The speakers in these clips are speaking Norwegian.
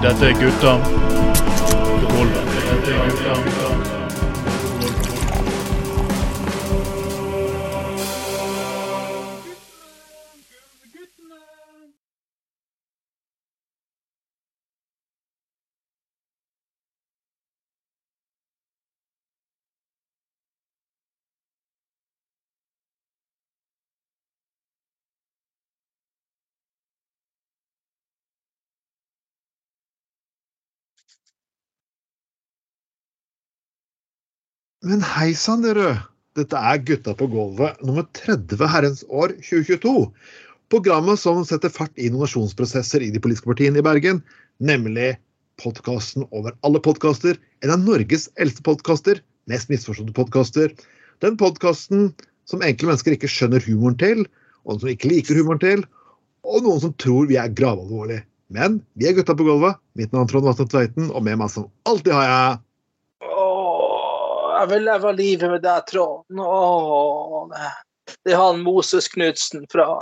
Dette er gutta Men hei sann, dere. Dette er Gutta på gulvet nummer 30 herrens år 2022. Programmet som setter fart i nominasjonsprosesser i de politiske partiene i Bergen, nemlig podkasten over alle podkaster, en av Norges eldste podkaster, mest misforståtte podkaster. Den podkasten som enkle mennesker ikke skjønner humoren til, og som ikke liker humoren til, og noen som tror vi er gravalvorlige. Men vi er Gutta på gulvet. Mitt navn er Trond Vatne Tveiten, og med meg som alltid har jeg jeg vil leve livet med deg, Trond. Åh, det- er han Moses Knutsen fra,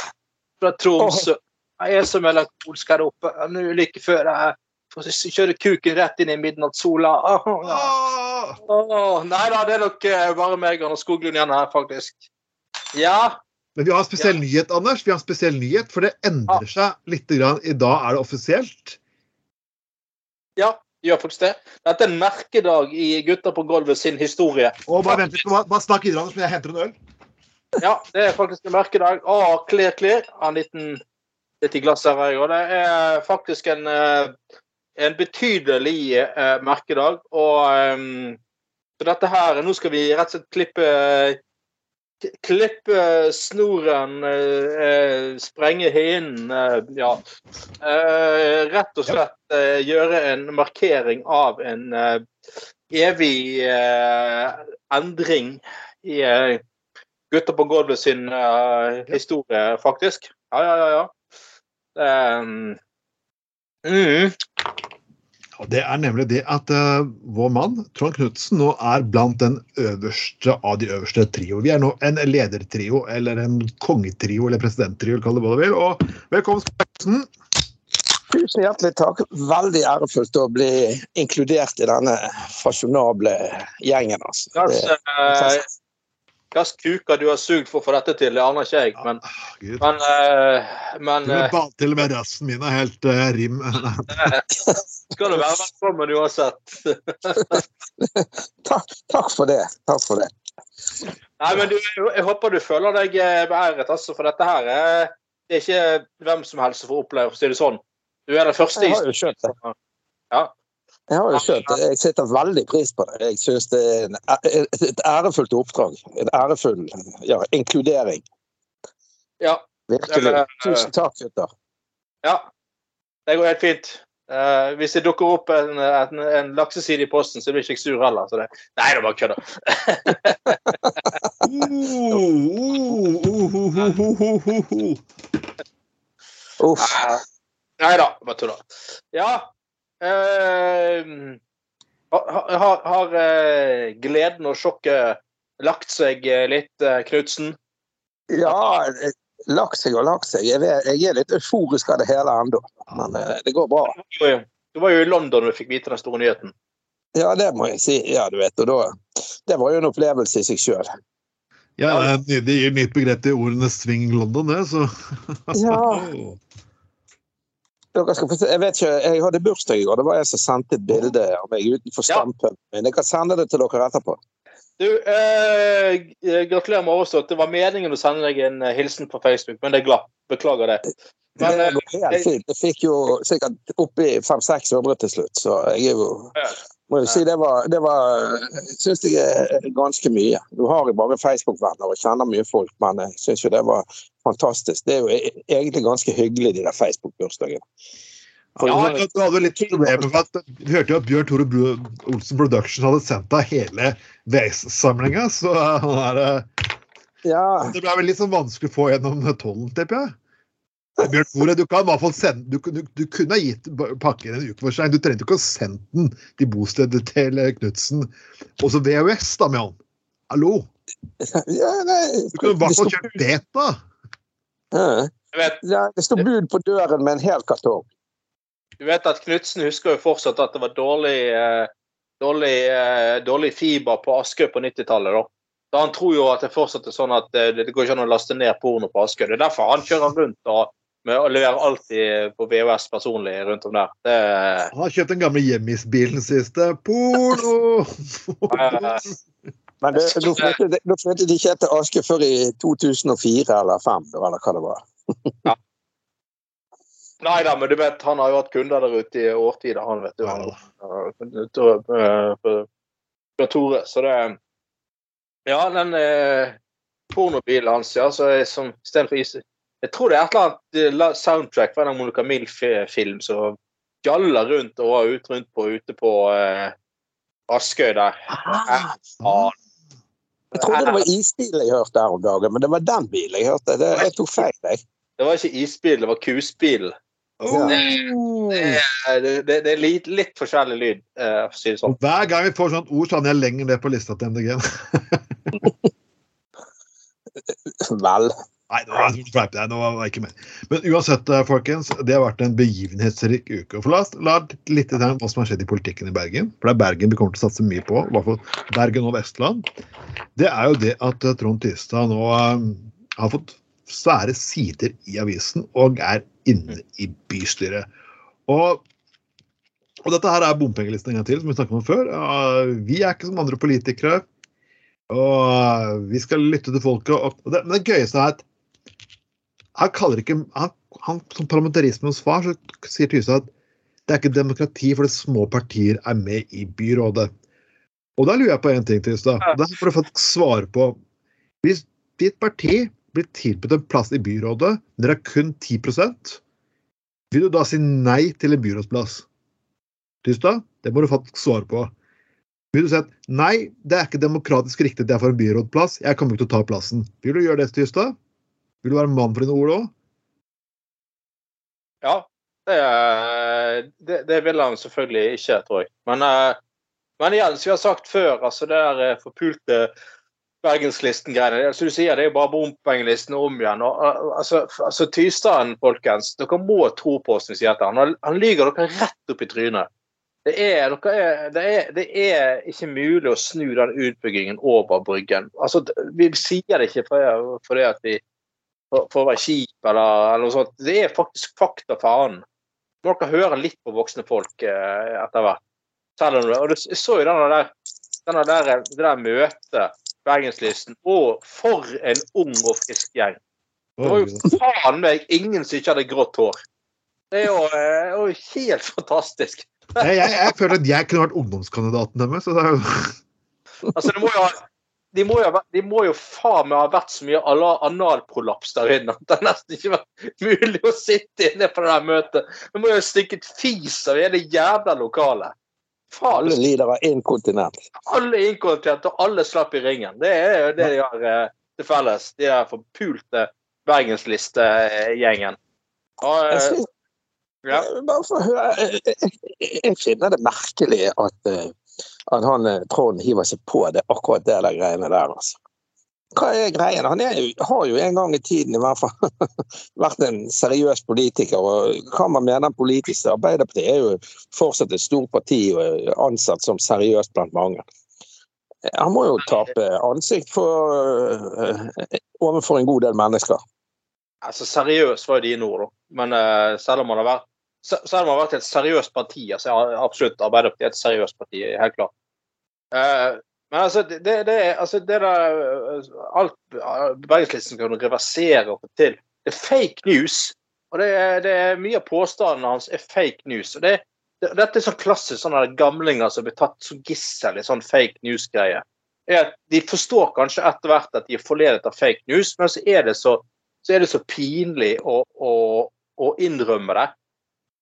fra Tromsø. Jeg er så melankolsk her oppe. Nå like før jeg får s- kjøre kuken rett inn i midnattssola. Åh, ja. Nei da, det er nok eh, bare meg og Skoglund igjen her, faktisk. Ja, Men vi har en spesiell nyhet, Anders. Vi har en spesiell nyhet, For det endrer seg litt. Grann. I dag er det offisielt. ja, gjør faktisk det. Dette er en merkedag i Gutta på gulvet sin historie. Og bare vent litt, bare, bare snakk videre, Anders, men jeg henter en øl. Ja, det er faktisk en merkedag. Å, kler, kler. Har En liten litt i glasset her, jeg òg. Det er faktisk en, eh, en betydelig eh, merkedag. Og eh, så dette her Nå skal vi rett og slett klippe Klippe snoren, eh, sprenge hinnen, eh, ja. Eh, rett og slett gjøre en markering av en evig eh, endring i Gutta på gulvet sin historie, faktisk. Ja, ja, ja. ja. Um, mm, det er nemlig det at uh, vår mann Trond Knutsen nå er blant den øverste av de øverste trio. Vi er nå en ledertrio, eller en kongetrio, eller presidenttrio, kall det hva du vil. Og velkommen, Knutsen. Tusen hjertelig takk. Veldig ærefullt å bli inkludert i denne fasjonable gjengen. Altså. gass, Gass kuker du har sugd for å få dette til, det aner ikke jeg. Men, Ah, Gud. men, uh, men Til og med ba- Til og med rassen min er helt uh, rim. skal du være velkommen uansett. Takk, takk for det. Takk for det. Nei, men du, jeg håper du føler deg beæret, altså, for dette her er, det er ikke hvem som helst som får oppleve, for å si det sånn. Du er den første i Jeg har jo skjønt det. Ja. Jeg har jo skjønt det. Jeg setter veldig pris på det. Jeg synes det er en, et, ærefullt oppdrag. En ærefull ja, inkludering. ja. Virkelig. Tusen takk, gutter. Ja, det går helt fint. Uh, hvis det dukker opp en, en, en lakseside i posten, så blir jeg ikke sur heller. Så det, nei, det er bare kødda. Uff. Nei da, bare tulla. Ja eh, Har, har, har eh, gleden og sjokket lagt seg eh, litt, uh, Knutsen? Ja, lagt seg og lagt seg. Jeg, vet, jeg er litt euforisk av det hele ennå. Men uh, det går bra. Du var jo- du var jo i London da du fikk vite den store nyheten. Ja, det må jeg si. Ja, du vet, og da, det var jo en opplevelse i seg sjøl. Ja, det gir nytt begrep til ordene 'swing London', det, så Ja. Dere skal få se. Jeg vet ikke, jeg hadde bursdag i går. Det var jeg som sendte et bilde av meg utenfor Ja. stampuben min. Jeg kan sende det til dere etterpå. Du, eh, gratulerer med overstått. Det var meningen å sende deg en eh, hilsen på Facebook, men det glapp. Beklager det. Men, det eh, går helt fint. Jeg fikk jo sikkert oppi 500-600 til slutt, så jeg er jo må jo si det var, det var syns jeg er ganske mye. Du har jo bare Facebook-venner og kjenner mye folk, men jeg syns jo det var fantastisk. Det er jo e- egentlig ganske hyggelig, de der Facebook-bursdagene. Ja, du hadde litt problemer med at Vi hørte jo at Bjørn Tore Olsen Production hadde sendt deg hele VS-samlinga, så han er, eh, ja, det ble vel litt sånn vanskelig å få gjennom tollen, tipper jeg. Bjørn Tore, du kan i hvert fall sende Du, du, du kunne ha gitt pakken en uke for seg. Du trengte ikke å sende den til bostedet til Knutsen. Og så VHS, da, med han. Hallo? ja nei, Du kunne i hvert fall kjørt beta. Ja. Det sto bud på døren med en hel kartong. Du vet at Knutsen husker jo fortsatt at det var dårlig, eh, dårlig, eh, dårlig fiber på Askøy på 90-tallet. da. Så Han tror jo at det fortsatt er sånn at eh, det går ikke an å laste ned porno på Askøy. Det er derfor han kjører rundt og, med å levere alltid på VHS personlig rundt om der. Det, Han har kjøpt den gamle Hjemmis-bilen siste. Porno! Men det, nå flyttet de- nå flyttet de ikke etter Aske før i 2004 eller 2005, eller hva det var. Nei da, men du vet, han har jo hatt kunder der ute i årtier, han vet du. Han, Tore, så det Ja, den eh, pornobilen hans, ja, så er som istedenfor is Jeg tror det er et eller annet eh, soundtrack fra en Monica Mill-film som gjaller rundt og var ut rundt på ute på uh, Askøy der. Ja, Jeg trodde det var isbil jeg hørte her om dagen, men det var den bilen jeg hørte. Det, jeg tok feil, jeg. det var ikke isbil, det var kusbil. Oh. Det, Det, det, det er litt, litt forskjellig lyd, Uh, for si det sånn. Hver gang vi får sånt ord, så er jeg lenger ned på lista til MDG. Vel. Nei, nå var jeg nå var jeg ikke med. Men uansett, eh, folkens, det har vært en begivenhetsrik uke. For la oss la litt til hva som har skjedd i politikken i Bergen. For det er Bergen vi kommer til å satse mye på, i hvert fall Bergen og Vestland. Det er jo det at eh, Trond Tystad nå um, har fått svære sider i avisen og er inne i bystyret. Og, og dette her er bompengelisten en gang til, som vi snakket om før. Vi er ikke som andre politikere. Og vi skal lytte til folket. Og det, men det gøyeste er at han kaller ikke han, han, Som parlamentarismens far så sier Tystad at det er ikke demokrati fordi små partier er med i byrådet. Og da lurer jeg på én ting, og Det får du faktisk svare på. Hvis ditt parti blir tilbudt en plass i byrådet, dere er kun 10% vil du da si nei til en byrådsplass? Tystad, det må du faktisk svare på. Vil du si at nei, det er ikke demokratisk riktig at jeg får en byrådplass, jeg kommer ikke til å ta plassen. Vil du gjøre det, Tystad? Vil du være mann for dine ord òg? Ja, det, det, det vil han selvfølgelig ikke, tror jeg. Men, eh, men igjen, som vi har sagt før, altså det der eh, forpulte Bergenslisten-greiene Som du sier, det er bare bompengelisten om igjen. Og, eh, altså, altså Tystaden, folkens, dere må tro på oss når vi sier dette. Han, han lyver dere rett opp i trynet. Det er, det, er, det er ikke mulig å snu den utbyggingen over Bryggen. Altså, vi sier det ikke fordi for at vi for, for å være kjip eller, eller noe sånt. Det er faktisk fakta faen. Må dere høre litt på voksne folk eh, etter hvert. Selv om og du så jo denne der, denne der, det der møtet, Bergenslisten. Og for en ung og frisk gjeng. Det var jo faen meg ingen som ikke hadde grått hår. Det er jo, eh, jo helt fantastisk. Jeg, jeg, jeg føler at jeg kunne vært ungdomskandidaten deres. Er Altså, det må jo, ha- de, må jo, de må jo faen meg ha vært så mye analprolaps der inne at det nesten ikke var mulig å sitte inne på det der møtet. De må jo ha stikket fis av hele jævla lokalet. Faen, Alle lider av inkontinent. alle er inkontinente, og alle slapp i ringen. Det er jo det de har eh, til felles. De der forpulte Bergensliste-gjengen. Jeg, eh, synes, ja. høre, jeg, jeg- jeg finner det merkelig at, eh, at han eh, Trond hiver seg på det, akkurat det der greiene der. altså. Hva er greien? Han er har jo en gang i tiden i hvert fall vært en seriøs politiker. og Hva man mener politisk Arbeiderpartiet er jo fortsatt et stort parti og ansatt som seriøst blant mange. Han må jo tape ansikt for, eh, overfor en god del mennesker. Altså, seriøs var jo dine ord, da. Men uh, selv om han har vært selv om man har vært et seriøst parti, altså er absolutt Arbeiderpartiet et seriøst parti, helt klart. Uh, men altså, det, det, er- altså, det der eh, Alt eh, Bergenslisten kan reversere og få til, det er fake news. Og det er, det er mye av påstandene hans er fake news. og det, det, Dette er sånn klassisk sånne gamlinger som blir tatt som gissel i sånn fake news-greie. Er De forstår kanskje etter hvert at de er forledet av fake news, men så er det så så er det så pinlig å, å, å innrømme det.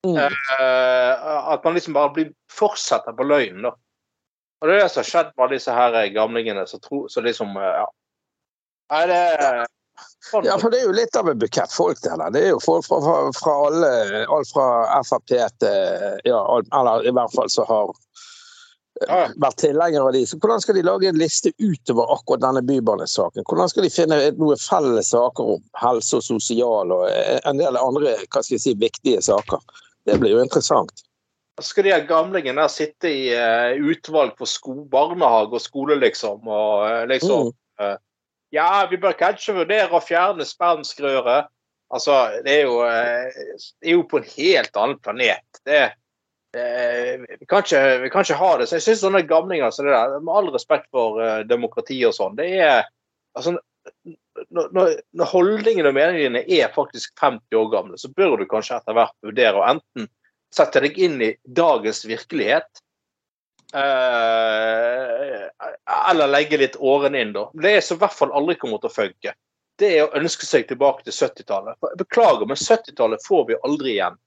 Mm. Eh, at man liksom bare blir, fortsetter på løgnen. da. Og det er det som har skjedd med alle disse her gamlingene som tror så liksom eh, Ja. Nei, det er sånn. Ja, for det er jo litt av en bukett folk det der. Det er jo folk fra, fra, fra alle, alt fra Frp til ja, eller i hvert fall så har Ja. vært tilhengere av de. Så hvordan skal de lage en liste utover akkurat denne bybanesaken? Hvordan skal de finne noen felles saker om helse og sosial og en del andre hva skal jeg si, viktige saker? Det blir jo interessant. Skal de her gamlingene der sitte i uh, utvalg for sko barnehage og skole, liksom? Og uh, liksom Mm. Ja, vi bør kanskje vurdere å fjerne spermskrøret. Altså, det er jo, det er jo på en helt annen planet. Det, vi, kan ikke, vi kan ikke ha det. Så jeg syns sånne gamlinger som det der, med all respekt for demokrati og sånn, det er altså, når, når- holdningene og meningene er faktisk 50 år gamle, så bør du kanskje etter hvert vurdere å enten sette deg inn i dagens virkelighet, eh, eller legge litt årene inn, da. Det som i hvert fall aldri kommer til å funke. Det er å ønske seg tilbake til 70-tallet. For jeg Beklager, men 70-tallet får vi aldri igjen.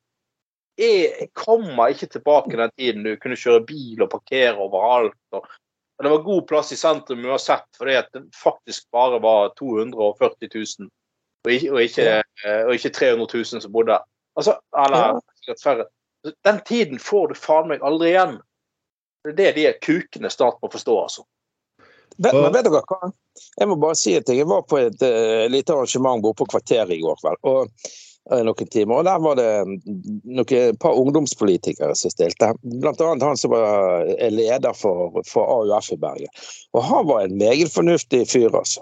Jeg kommer ikke tilbake den tiden du kunne kjøre bil og parkere overalt. Og, og det var god plass i sentrum uansett, fordi at det faktisk bare var 240 000. Og ikke, og ikke, eh, og ikke 300 000 som bodde der. Altså, eller færre. Den tiden får du faen meg aldri igjen. Det er det de kukene snart må forstå, altså. Vet, men vet dere hva? Jeg må bare si ting. Jeg var på et uh, lite arrangement borte på Kvarteret i går kveld. og noen timer, og Der var det noen, par ungdomspolitikere som stilte. Blant annet han som var er leder for, for AUF i Bergen. Og Han var en meget fornuftig fyr, altså.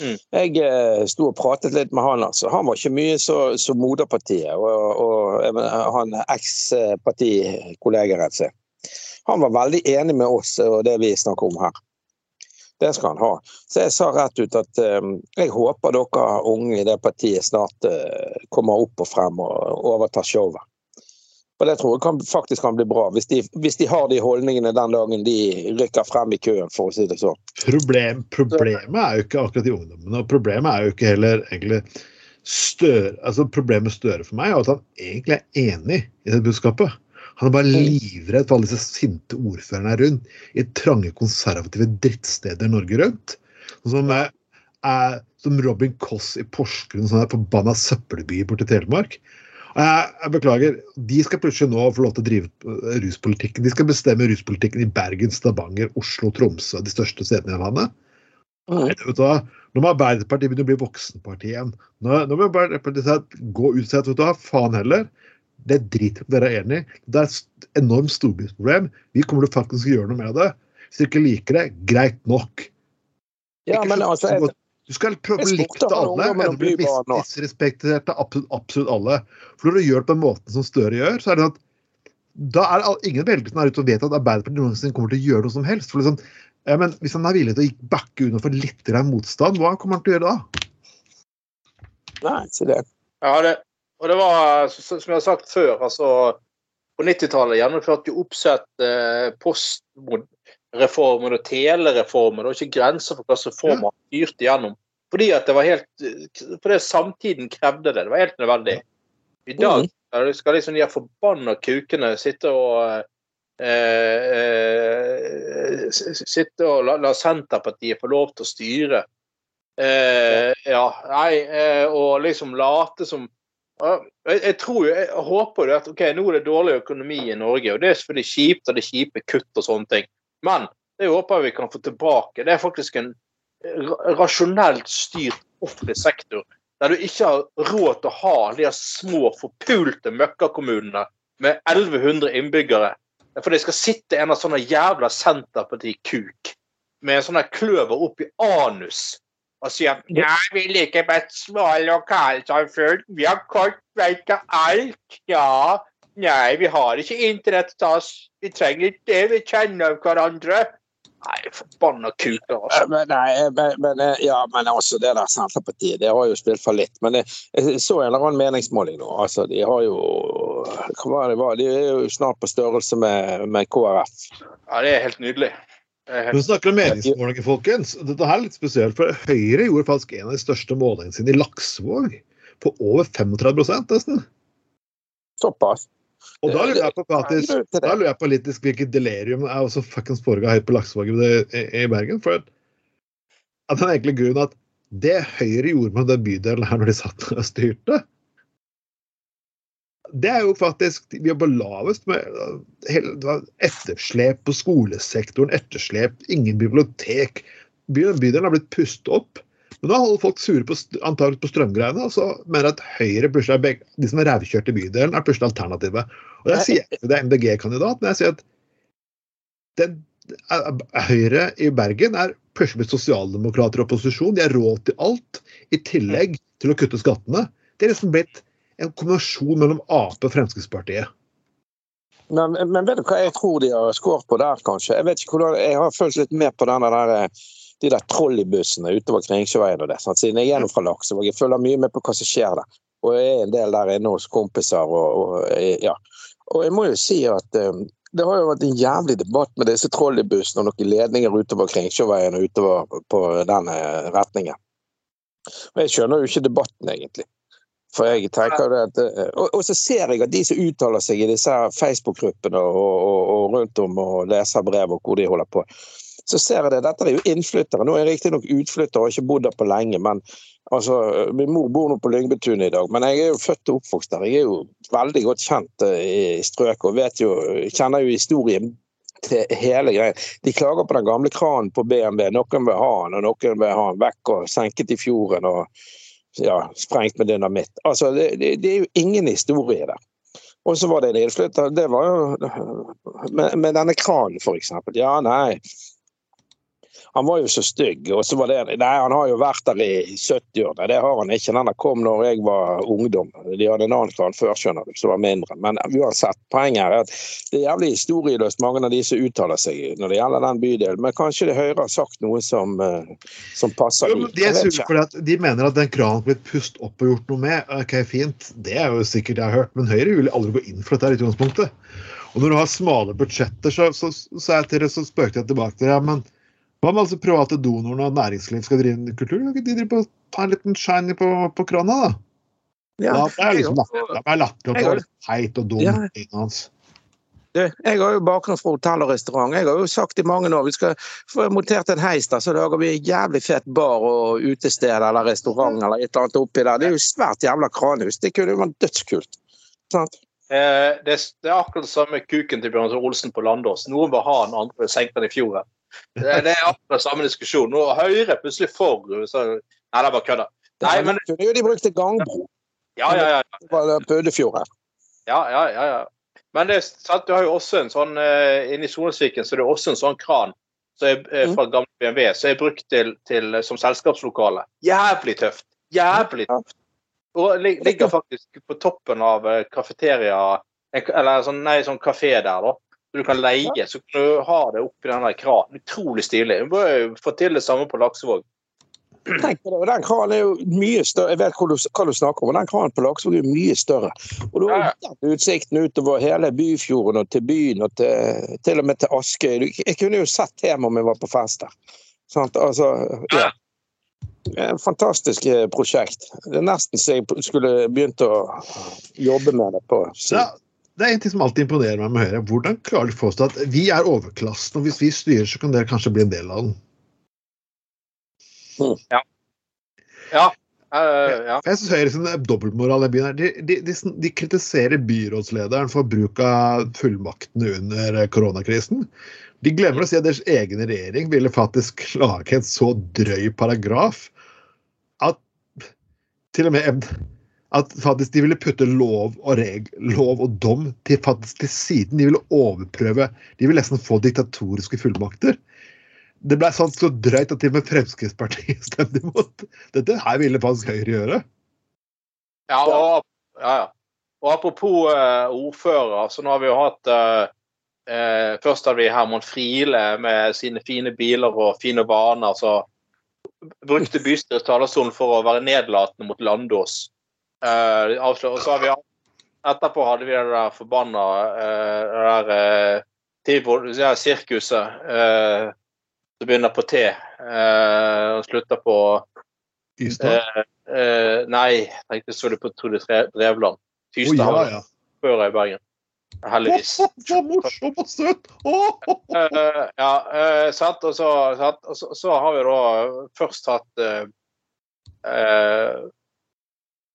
Mm. Jeg eh, sto og pratet litt med han. altså. Han var ikke mye så- som moderpartiet og, og jeg mener, han eks-partikollegaen sin. Han var veldig enig med oss og det vi snakker om her. Det skal han ha. Så jeg sa rett ut at eh, jeg håper dere unge i det partiet snart eh, kommer opp og frem og overtar showet. Og det tror jeg kan, faktisk kan bli bra, hvis de, hvis de har de holdningene den dagen de rykker frem i køen, for å si det sånn. Problem, problemet er jo ikke akkurat de ungdommene. og Problemet er jo ikke heller egentlig Støre altså Problemet Støre for meg er at han egentlig er enig i det budskapet. Han er bare livredd for alle disse sinte ordførerne rundt i trange, konservative drittsteder Norge rundt. Som, er, er, som Robin Koss i Porsgrunn, sånn forbanna søppelby borti Telemark. Og Jeg, jeg beklager, de skal plutselig nå få lov til å drive eh, ruspolitikken. De skal bestemme ruspolitikken i Bergen, Stavanger, Oslo, Tromsø, de største stedene i landet. Nei, Vet du hva? Nå må Arbeiderpartiet begynne å bli voksenpartiet igjen. Nå, nå må Arbeiderpartiet gå ut og si at vet du hva, faen heller. Det er drit dere er enig. Det er et enormt storbyproblem. Vi kommer til faktisk å gjøre noe med det. Hvis dere ikke liker det, greit nok. Ja, men altså, jeg, du skal prøve å jeg like spurte alle, men du blir misrespektert av absolutt, absolutt alle. For når du gjør det på den måten som Støre gjør, så er det sånn at da er det ingen velgere som er ute og vet at Arbeiderpartiet noensinne kommer til å gjøre noe som helst. For liksom, ja, men Hvis han er villig til å backe unna for litt motstand, hva kommer han til å gjøre da? nei, si det. Ja, det, og det var, som jeg har sagt før, altså På 90-tallet gjennomførte jo Oppsett eh, postreformen og telereformen. Det var ikke grenser for hva slags reformer man styrte gjennom. Fordi at det var helt Fordi samtiden krevde det. Det var helt nødvendig. I dag Mhm. skal liksom de her forbanna kukene sitte og eh, eh, sitte og la, la Senterpartiet få lov til å styre. Eh, ja, nei, eh, og liksom late som jeg, jeg tror jo, jeg håper jo at ok, nå er det dårlig økonomi i Norge, og det er selvfølgelig kjipt, og det er kjipe kutt og sånne ting. Men det håper jeg vi kan få tilbake. Det er faktisk en rasjonelt styrt offentlig sektor der du ikke har råd til å ha de små, forpulte møkkakommunene med 1100 innbyggere. For det skal sitte en av sånne jævla Senterparti-kuk med en sånn kløver opp i anus og sier nei, vi liker best små lokalsamfunn. Vi har kort vei til alt. Ja. Nei, vi har ikke internett til oss. Vi trenger ikke det. Vi kjenner hverandre. Nei, forbanna kuker, altså. Eh, Men, nei, men, men, eh, ja, men også det der Senterpartiet, det har jo spilt for litt. Men jeg så en eller annen meningsmåling nå. Altså, de har jo Hva var det? De er jo snart på størrelse med, med KrF. Ja, det er helt nydelig. Det er Når vi snakker om meningsmålinger, folkens. Dette her er litt spesielt, for Høyre gjorde faktisk en av de største målingene sine i Laksevåg. På over 35 nesten. Såpass. Og da lurer jeg på faktisk, det. da lurer jeg på litt hvilket delirium er også fuckings foregår høyt på Laksevåg i, i, i Bergen. For at, at den enkle grunnen at det Høyre gjorde med den bydelen her når de satt og styrte det er jo faktisk Vi er på lavest med hele, det var etterslep på skolesektoren, etterslep, ingen bibliotek. Bydelen har blitt pustet opp Men da holder folk sure på, antagelig på strømgreiene, og så mener at Høyre plutselig er begge, de som er rævkjørt i bydelen, er plutselig alternativet. Og jeg sier ikke det er MDG-kandidat, men jeg sier at den, Høyre i Bergen er plutselig blitt sosialdemokrater i opposisjon. De har råd til alt, i tillegg til å kutte skattene. Det er liksom blitt en kombinasjon mellom Ap og Fremskrittspartiet. Men, men vet du hva jeg tror de har skåret på der, kanskje? Jeg vet ikke hvordan, jeg har følt litt med på denne der, eh, de der trolleybussene utover Kringsjøveien og det. Sant? Siden jeg er fra Laksevåg. Jeg følger mye med på hva som skjer der. Og jeg er en del der inne hos kompiser. Og, og, eh, ja. og jeg må jo si at um, det har jo vært en jævlig debatt med disse trolleybussene og noen ledninger utover Kringsjøveien og utover på den retningen. Men jeg skjønner jo ikke debatten, egentlig. For jeg tenker det at, eh, og, og så ser jeg at de som uttaler seg i disse Facebook-gruppene og, og, og rundt om og leser brev og hvor de holder på, så ser jeg det. Dette er jo innflyttere. Nå er jeg riktignok utflytter og har ikke bodd der på lenge, men altså, min mor bor nå på Lyngbetunet i dag. Men jeg er jo født og oppvokst der. Jeg er jo veldig godt kjent eh, i strøket og vet jo, kjenner jo historien til hele greien. De klager på den gamle kranen på BMW. Noen vil ha den, og noen vil ha den vekk og senket i fjorden. og ja, sprengt med dynamitt. Altså, det, det, det er jo ingen historie der. Og så var det en innflytter. Det var jo med, med denne kranen, eksempel. Ja, nei. Han var jo så stygg. Og så var det Nei, han har jo vært der i 70-årene. Det har han ikke. Den kom når jeg var ungdom. De hadde en annen klan før, skjønner du, som var mindre. Men uansett, poenget er at det er jævlig historieløst, mange av de som uttaler seg når det gjelder den bydelen. Men kanskje det Høyre har sagt noe som, eh, som passer Jo, de at de mener at den kranen har blitt pust opp og gjort noe med. Ok, fint. Det er jo sikkert jeg har hørt, men Høyre vil aldri gå inn for dette i utgangspunktet. Og når du har smale budsjetter, så, så, så, dere, så spøkte jeg tilbake til ja, men hva med altså private donorene og næringsliv skal drive med kultur? Kan ikke de drive på, ta en liten shiny på, på krana, da? Ja, da er jeg liksom er latterlig opp teit og dum. Ja. hans. Du, jeg har jo bakgrunn fra hotell og restaurant. Jeg har jo sagt i mange år vi skal få montert en heis der, så lager vi en jævlig fet bar og utested eller restaurant eller et eller annet oppi der. Det er jo svært jævla kranhus. Det kunne jo vært dødskult. Sant? Eh, det, det er akkurat det samme kuken til Bjørn Olsen på Landås. Noen vil ha den, andre vil senke den i fjorden. Det, det er akkurat samme diskusjon. Nå er Høyre plutselig for. Så, nei, det er bare kødda. Nei, men det kunne jo de brukte gangbro Ja, ja, ja. på her. ja, ja, ja, ja. Men det er sant, du har jo også en sånn Inni Solsviken så er det også en sånn kran så er, eh, fra gamle BMW som er brukt til, til, som selskapslokale. Jævlig tøft. Jævlig tøft. Og ligger faktisk på toppen av eh, kafeteria Eller sånn, nei, sånn kafé der, da. Så du kan leie. Så kan du ha det oppi den der kranen. Utrolig stilig. Du bør få til det samme på Laksevåg. Tenk på det, og Den kranen er jo mye større. Jeg vet hva du, hva du snakker om. og Den kranen på Laksevåg er mye større. Og du har jo den utsikten utover hele Byfjorden og til byen og til, til og med til Askøy. Jeg kunne jo sett hjem om jeg var på fest der. Sant? Altså, ja. Et fantastisk eh, prosjekt. Det er nesten så jeg skulle begynt å jobbe med det på Så det er en ting som alltid imponerer meg med Høyre. Hvordan klarer de å påstå at vi er overklassen, og hvis vi styrer, så kan dere kanskje bli en del av den? Ja. ja. Jeg synes Høyre sin dobbeltmoral i byen her, de, de, de, de kritiserer byrådslederen for bruk av fullmaktene under koronakrisen. De glemmer å si at deres egen regjering ville faktisk lage en så drøy paragraf at til og med at faktisk de ville putte lov og, reg, lov og dom til, til siden. De ville overprøve De ville nesten få diktatoriske fullmakter. Det ble sånn så drøyt at til og med Fremskrittspartiet stemte imot. Dette her ville faktisk Høyre gjøre. Ja, og, ja, ja. og apropos uh, ordfører, så nå har vi jo hatt uh, uh, Først hadde vi Herman Friele med sine fine biler og fine vaner. Så brukte bystyrets talerstolen for å være nedlatende mot Landås. Eh, avslør- og så har vi Etterpå hadde vi det der forbanna uh, det der uh, der sirkuset uh, som begynner på T uh, og slutter på Ystad. Nei, jeg tenkte det på Trude Tre- Drevland. Tystad ja, har ja. før i Bergen. Heldigvis. Så morsomt og søtt! Ja, sant? Og, så, så, så har vi da først hatt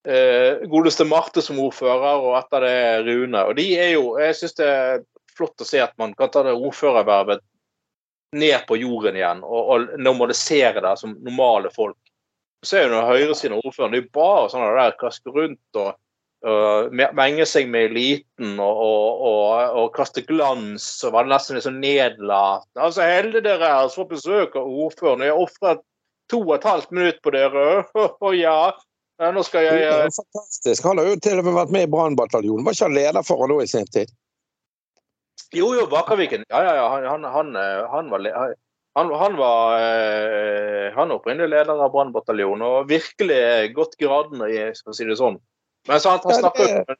eh, godeste Marte som ordfører, og etter det Rune. Og de er jo Jeg syns det er flott å se at man kan ta det ordførervervet ned på jorden igjen og, og normalisere det som normale folk. så er jo den høyresiden av ordføreren det er bare sånn der kaste rundt og, uh, me- menge seg med eliten og, og, og, og kaste glans og være nesten litt sånn nedlatende. Altså, heldige dere er som av ordføreren. Jeg ofret to og et halvt minutt på dere. Å ja. Ja, Nå skal Det jeg er eh, fantastisk. Han har jo til og med vært med i Brannbataljonen. Var ikke han leder for henne da i sin tid? Jo, jo, Bakerviken. Ja, ja, ja. Han, han, han, eh, han var, han, han var eh, Han opprinnelig leder av Brannbataljonen og virkelig gått graden i, skal vi si det sånn. Men så han, han snakker jo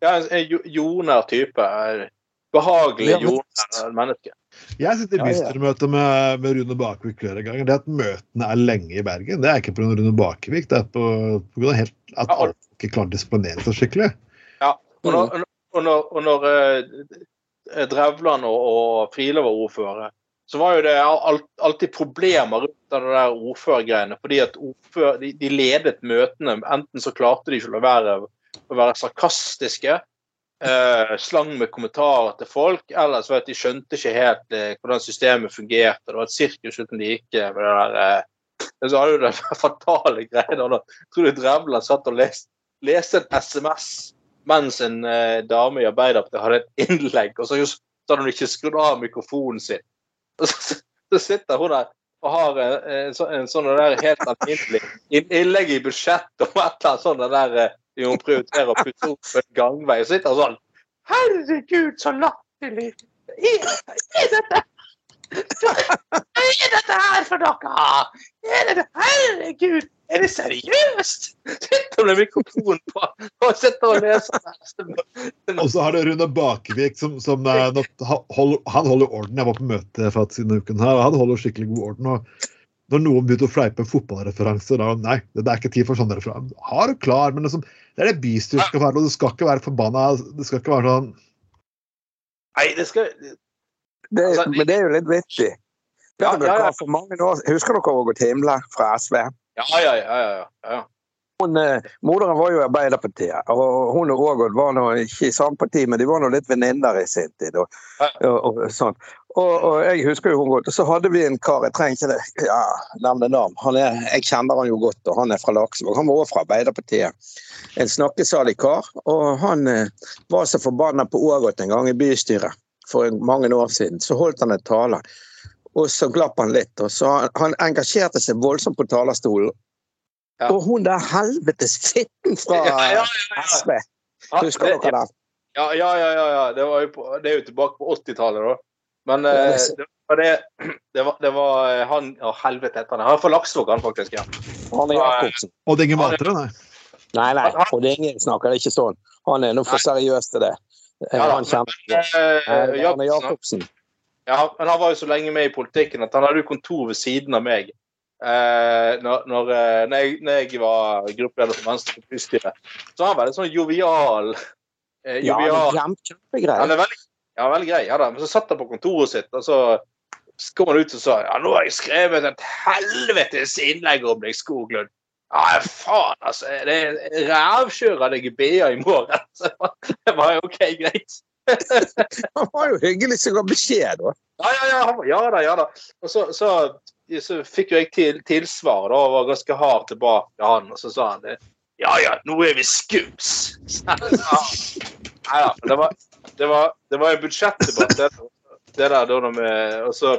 ja, en jordnær type. eh, Behagelig jordnær menneske. Jeg sitter i Ja, ja. bystyremøte med, med Rune Bakevik flere ganger. Det at møtene er lenge i Bergen, det er ikke pga. Rune Bakevik. Det er på, på grunn av helt, at alle ikke klarer å disponere seg skikkelig. Og når, og når, og når eh, Drevland og, og Friele var ordfører, så var jo det alt, alltid problemer rundt den der ordførergreiene. Fordi at ordfører, de, de ledet møtene. Enten så klarte de ikke å være å være sarkastiske, eh, slang med kommentarer til folk, Ellers så at de skjønte ikke helt eh, hvordan systemet fungerte. Det var et sirkus uten like med det der eh, Så hadde du den fatale greia da. Tror du Drevland satt og leste, leste en SMS mens en eh, dame i Arbeiderpartiet hadde et innlegg, og så, hadde hun ikke skrudd av mikrofonen sin. Og så, så sitter hun der og har en, en, så- en sånn der helt alminnelig innlegg i budsjettet om et eller annet sånt der eh, hun prioriterer å putte opp en gangvei. Og sitter sånn Herregud, så latterlig! Er, er dette Hva er dette her for noe? Er det, herregud, er det seriøst? Sitter med mikrofonen på og sitter og leser. Og så har det Rune Bakevik som, som eh, han holder, orden. Jeg var på møte faktisk siden uken her, og han holder skikkelig god orden. og når noen begynte å fleipe fotballreferanser, da nei, det er ikke tid for sånne referanser. Har du klar, men liksom, det er det bystyret skal være, og det skal ikke være forbanna Det skal ikke være sånn Nei, det skal Det, Altså, men det er jo litt vittig. Ja, ja, ja. husker dere Ågot Timle fra SV? Ja, ja, ja. ja, ja. Hun, eh, Moderen var jo i Arbeiderpartiet, og hun og Ågot var nå ikke i samme parti, men de var nå litt venninner i sin tid. Og, og, og sånn. Og, og jeg husker jo hun godt. Og så hadde vi en kar, jeg trenger ikke det, ja, nevne navn. Han jeg kjenner han jo godt, og han er fra Laksevåg. Han var også fra Arbeiderpartiet. En snakkesalig kar. Og han eh, var så forbanna på Ågot en gang i bystyret for mange år siden. Så holdt han en tale. Og så glapp han litt. og så Han, han engasjerte seg voldsomt på talerstolen. Ja. Og hun der helvetes fitten fra Ja, ja, ja, ja. SV, Ja, husker det- dere den? Ja, ja, ja. ja, ja. Det, var jo på, det er jo tilbake på 80-tallet, da. Men eh, det er- det var det Det var, det var eh, han Å, helvete heter han. Han er fra Laksvåg, han faktisk. ja. Arne Jacobsen. Odd Inge Matre, nei. Nei, nei, og det er ingen snakker ikke sånn. Han er nå for seriøs til det. Ja, da, han kjenner Eh, Arne Jacobsen. Ja, men han var jo så lenge med i politikken at han hadde jo kontor ved siden av meg. Eh, når, når, eh, når, jeg, når jeg var gruppeleder for Venstre på bystyret. Så han var veldig sånn jovial. Eh, jovial. Ja, kjempe- kjempegreier. Han er veldig, ja, veldig grei. Ja, da. Men så satt han på kontoret sitt, og så kom han ut og sa ja, nå har jeg skrevet et helvetes innlegg om deg, Skoglund. Ja, faen, altså. Det er rævkjører deg i BA i morgen. Så det var jo OK, greit. Han var jo hyggelig som ga beskjed, da. Ja, ja, ja, ja da, ja da. Og så, så, så fikk jo jeg til, tilsvar da, og var ganske hard tilbake han, og så sa han. Ja ja, nå er vi scoops! Nei da, det var, det var, det var en budsjettdebatt, det, det der da når vi Og så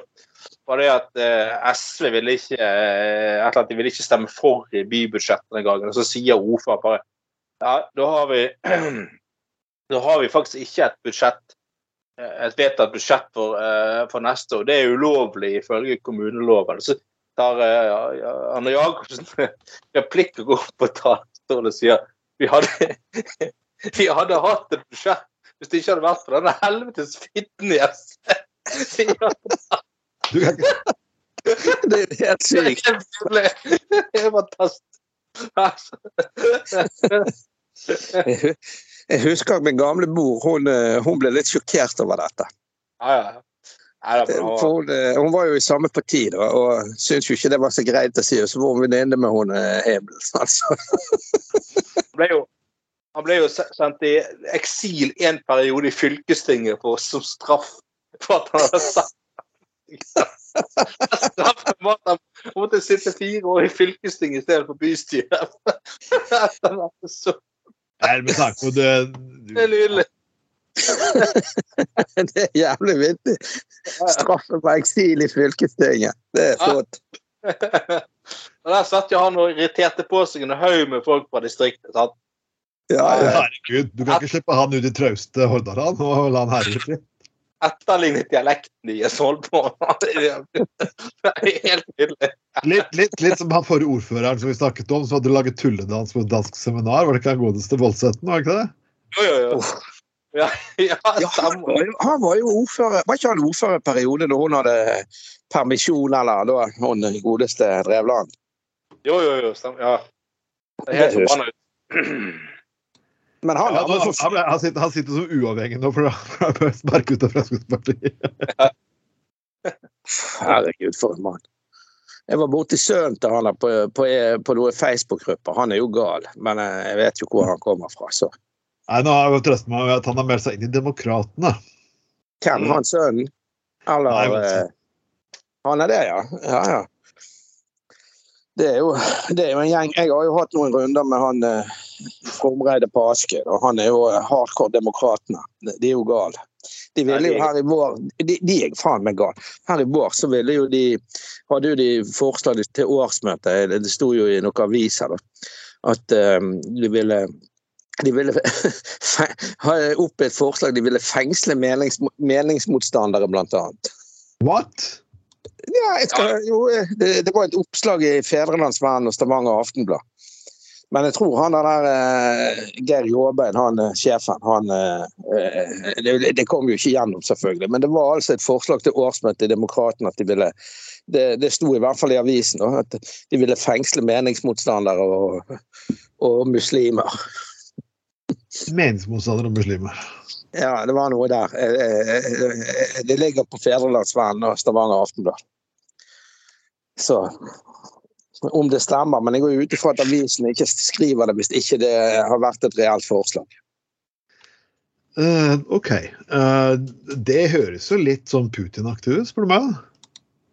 var det at eh, SV ville ikke eh, annet, de ville ikke stemme for i bybudsjettet den gangen. Og så sier ordføreren bare Ja, da har vi Da har vi faktisk ikke et budsjett et vedtatt budsjett for, eh, for neste år. Det er ulovlig ifølge kommuneloven. Så tar uh, ja, Anne Jacobsen replikk og går opp på talerstolen og sier vi hadde, vi hadde hatt et budsjett hvis det ikke hadde vært for denne helvetes fitten i SV. Det er helt Det sykt. Det er fantastisk. Jeg husker at min gamle mor, hun, eh, hun ble litt sjokkert over dette. Ja, ja. Nei, det For hun, eh, hun var jo i samme parti da, og syntes jo ikke det var så greit å si. Og så var hun venninne med hun eh, Hebel. Altså. Han ble jo, han ble jo sendt i eksil en periode i fylkestinget for, som straff for at han hadde sagt Straffen var at han måtte sitte fire år i fylkestinget i stedet for bystyret. Nei, med tanke på det det er nydelig. Det er jævlig vittig. Straffe på eksil i fylkestinget. Det er flott. Og Der satt jo han og irriterte på seg en haug med folk fra distriktet. sant? Ja, ja. Herregud, du kan ikke slippe han ut i trauste Hordaland og la han herje i fred. Etterlignet dialekten de er solgt på. Det er helt nydelig. Litt, litt, litt som han forrige ordføreren som vi snakket om, som hadde laget tulledans på et dansk seminar. Var det ikke han godeste Voldsæten, var det ikke det? Jo, jo, jo. Ja, ja, Ja, han, var jo, han var jo ordfører Var ikke han ordfører i perioden da hun hadde permisjon, eller da hun godeste Drevland? Jo, jo, jo. Stemmer. Ja. Det er helt forbanna. Men han, Ja, han, han, han, han, sitter, han sitter som uavhengig nå, for han ble sparket ut av Fremskrittspartiet. Herregud, for en mann. Jeg var borti sønnen til han på, på, på noen Facebook-grupper. Han er jo gal, men eh, jeg vet jo hvor han kommer fra. Så Nei, nå har jeg trøstet meg med at han har meldt seg inn i Demokratene. hvem? Han sønnen? Eller Nei, eh, Han er det, ja. Ja, ja. Det er, jo, det er jo en gjeng Jeg har jo hatt noen runder med han eh, Fromreide på Asker, og han er jo hardcore demokratene. De, er jo gale. De ville jo her i vår De, de er faen meg gale. Her i vår så ville jo de Hadde jo de forslag til årsmøtet, det sto jo i noen aviser, da, at eh, de ville de ville ha opp et forslag de ville fengsle menings, meningsmotstandere, blant annet. What? Ja, skal, jo, det, det var et oppslag i Fedrelandsvennen og Stavanger Aftenblad. Men jeg tror han der uh, Geir Jåbein, han eh, sjefen, han eh, det, det kom jo ikke gjennom, selvfølgelig. Men det var altså et forslag til årsmøtet i Demokratene at de ville det, det sto i hvert fall i avisen da, at de ville fengsle meningsmotstandere og, og muslimer. Meningsmotstandere og muslimer. Ja, det var noe der. Det ligger på Fedrelandsvennen og Stavanger Aftenblad. Så om det stemmer, men jeg går ut ifra at avisen ikke skriver det hvis ikke det har vært et reelt forslag. Uh, OK. Uh, det høres jo litt sånn Putin-aktig ut, spør du meg.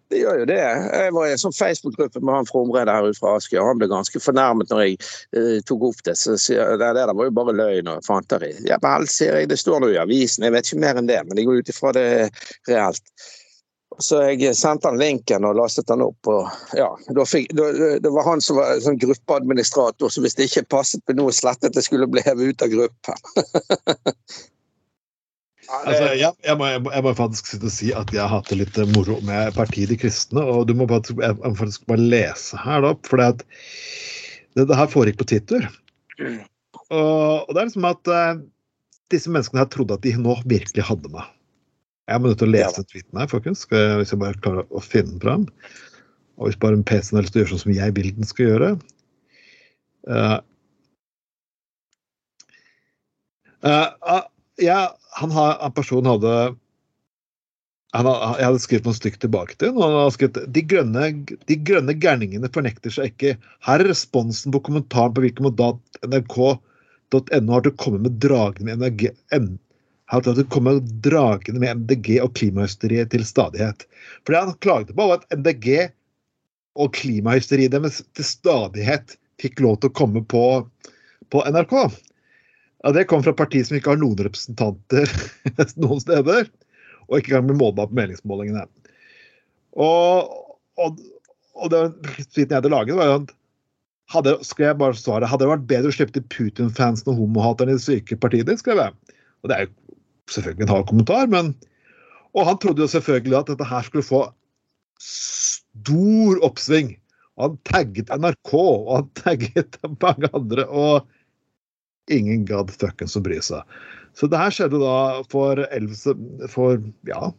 Det gjør jo det. Jeg var i en sånn Facebook-gruppe med han Fromreide her ute fra Askøy, og han ble ganske fornærmet når jeg uh, tok opp det. Så sier jeg, det der var jo bare løgn og fanteri. Ja vel, sier jeg, det står nå i avisen, jeg vet ikke mer enn det, men jeg går ut ifra det reelt. Så jeg sendte han linken og lastet han opp. og ja, da fikk, da, Det var han som var sånn gruppeadministrator, så hvis det ikke passet med noe slettet, det skulle bli hevet ut av gruppen. Altså, jeg, jeg, må, jeg, må, jeg må faktisk sitte og si at jeg har hatt det litt moro med Partiet De kristne. Og du må faktisk, jeg må faktisk bare lese her, da. For det, det, det her foregikk på Twitter. Og, og det er liksom at uh, disse menneskene her trodde at de nå virkelig hadde meg. Jeg må nødt til å lese tweeten her, folkens. Jeg, hvis jeg bare klarer å finne den fram. Og hvis bare en PC-en har lyst til å gjøre sånn som jeg vil den skal gjøre. Uh, uh, ja, han har, en person hadde han Jeg hadde skrevet noe stygt tilbake til og Han hadde skrevet de grønne, de grønne gærningene fornekter seg ikke. Her er responsen på kommentaren på hvilken måte nrk.no har til å komme med dragende med NRG, N, det kommer dragende med MDG og klimahysteriet til stadighet. For det han klagde på, var at MDG og klimahysteriet deres til stadighet fikk lov til å komme på, på NRK. Ja, Det kom fra partier som ikke har noen representanter noen steder, og ikke engang blir målbar på meningsmålingene. Og, og, og den tweeten jeg hadde laget, var jo at hadde, skrev jeg bare svaret, hadde det vært bedre å slippe til Putin-fansen og homohaterne i det syke partiet ditt, skrev jeg. Og det er jo selvfølgelig en hard kommentar, men Og han trodde jo selvfølgelig at dette her skulle få stor oppsving. Og han tagget NRK, og han tagget mange andre. og ingen gadd fuckings å bry seg. Så det her skjedde da for, 11, for ja,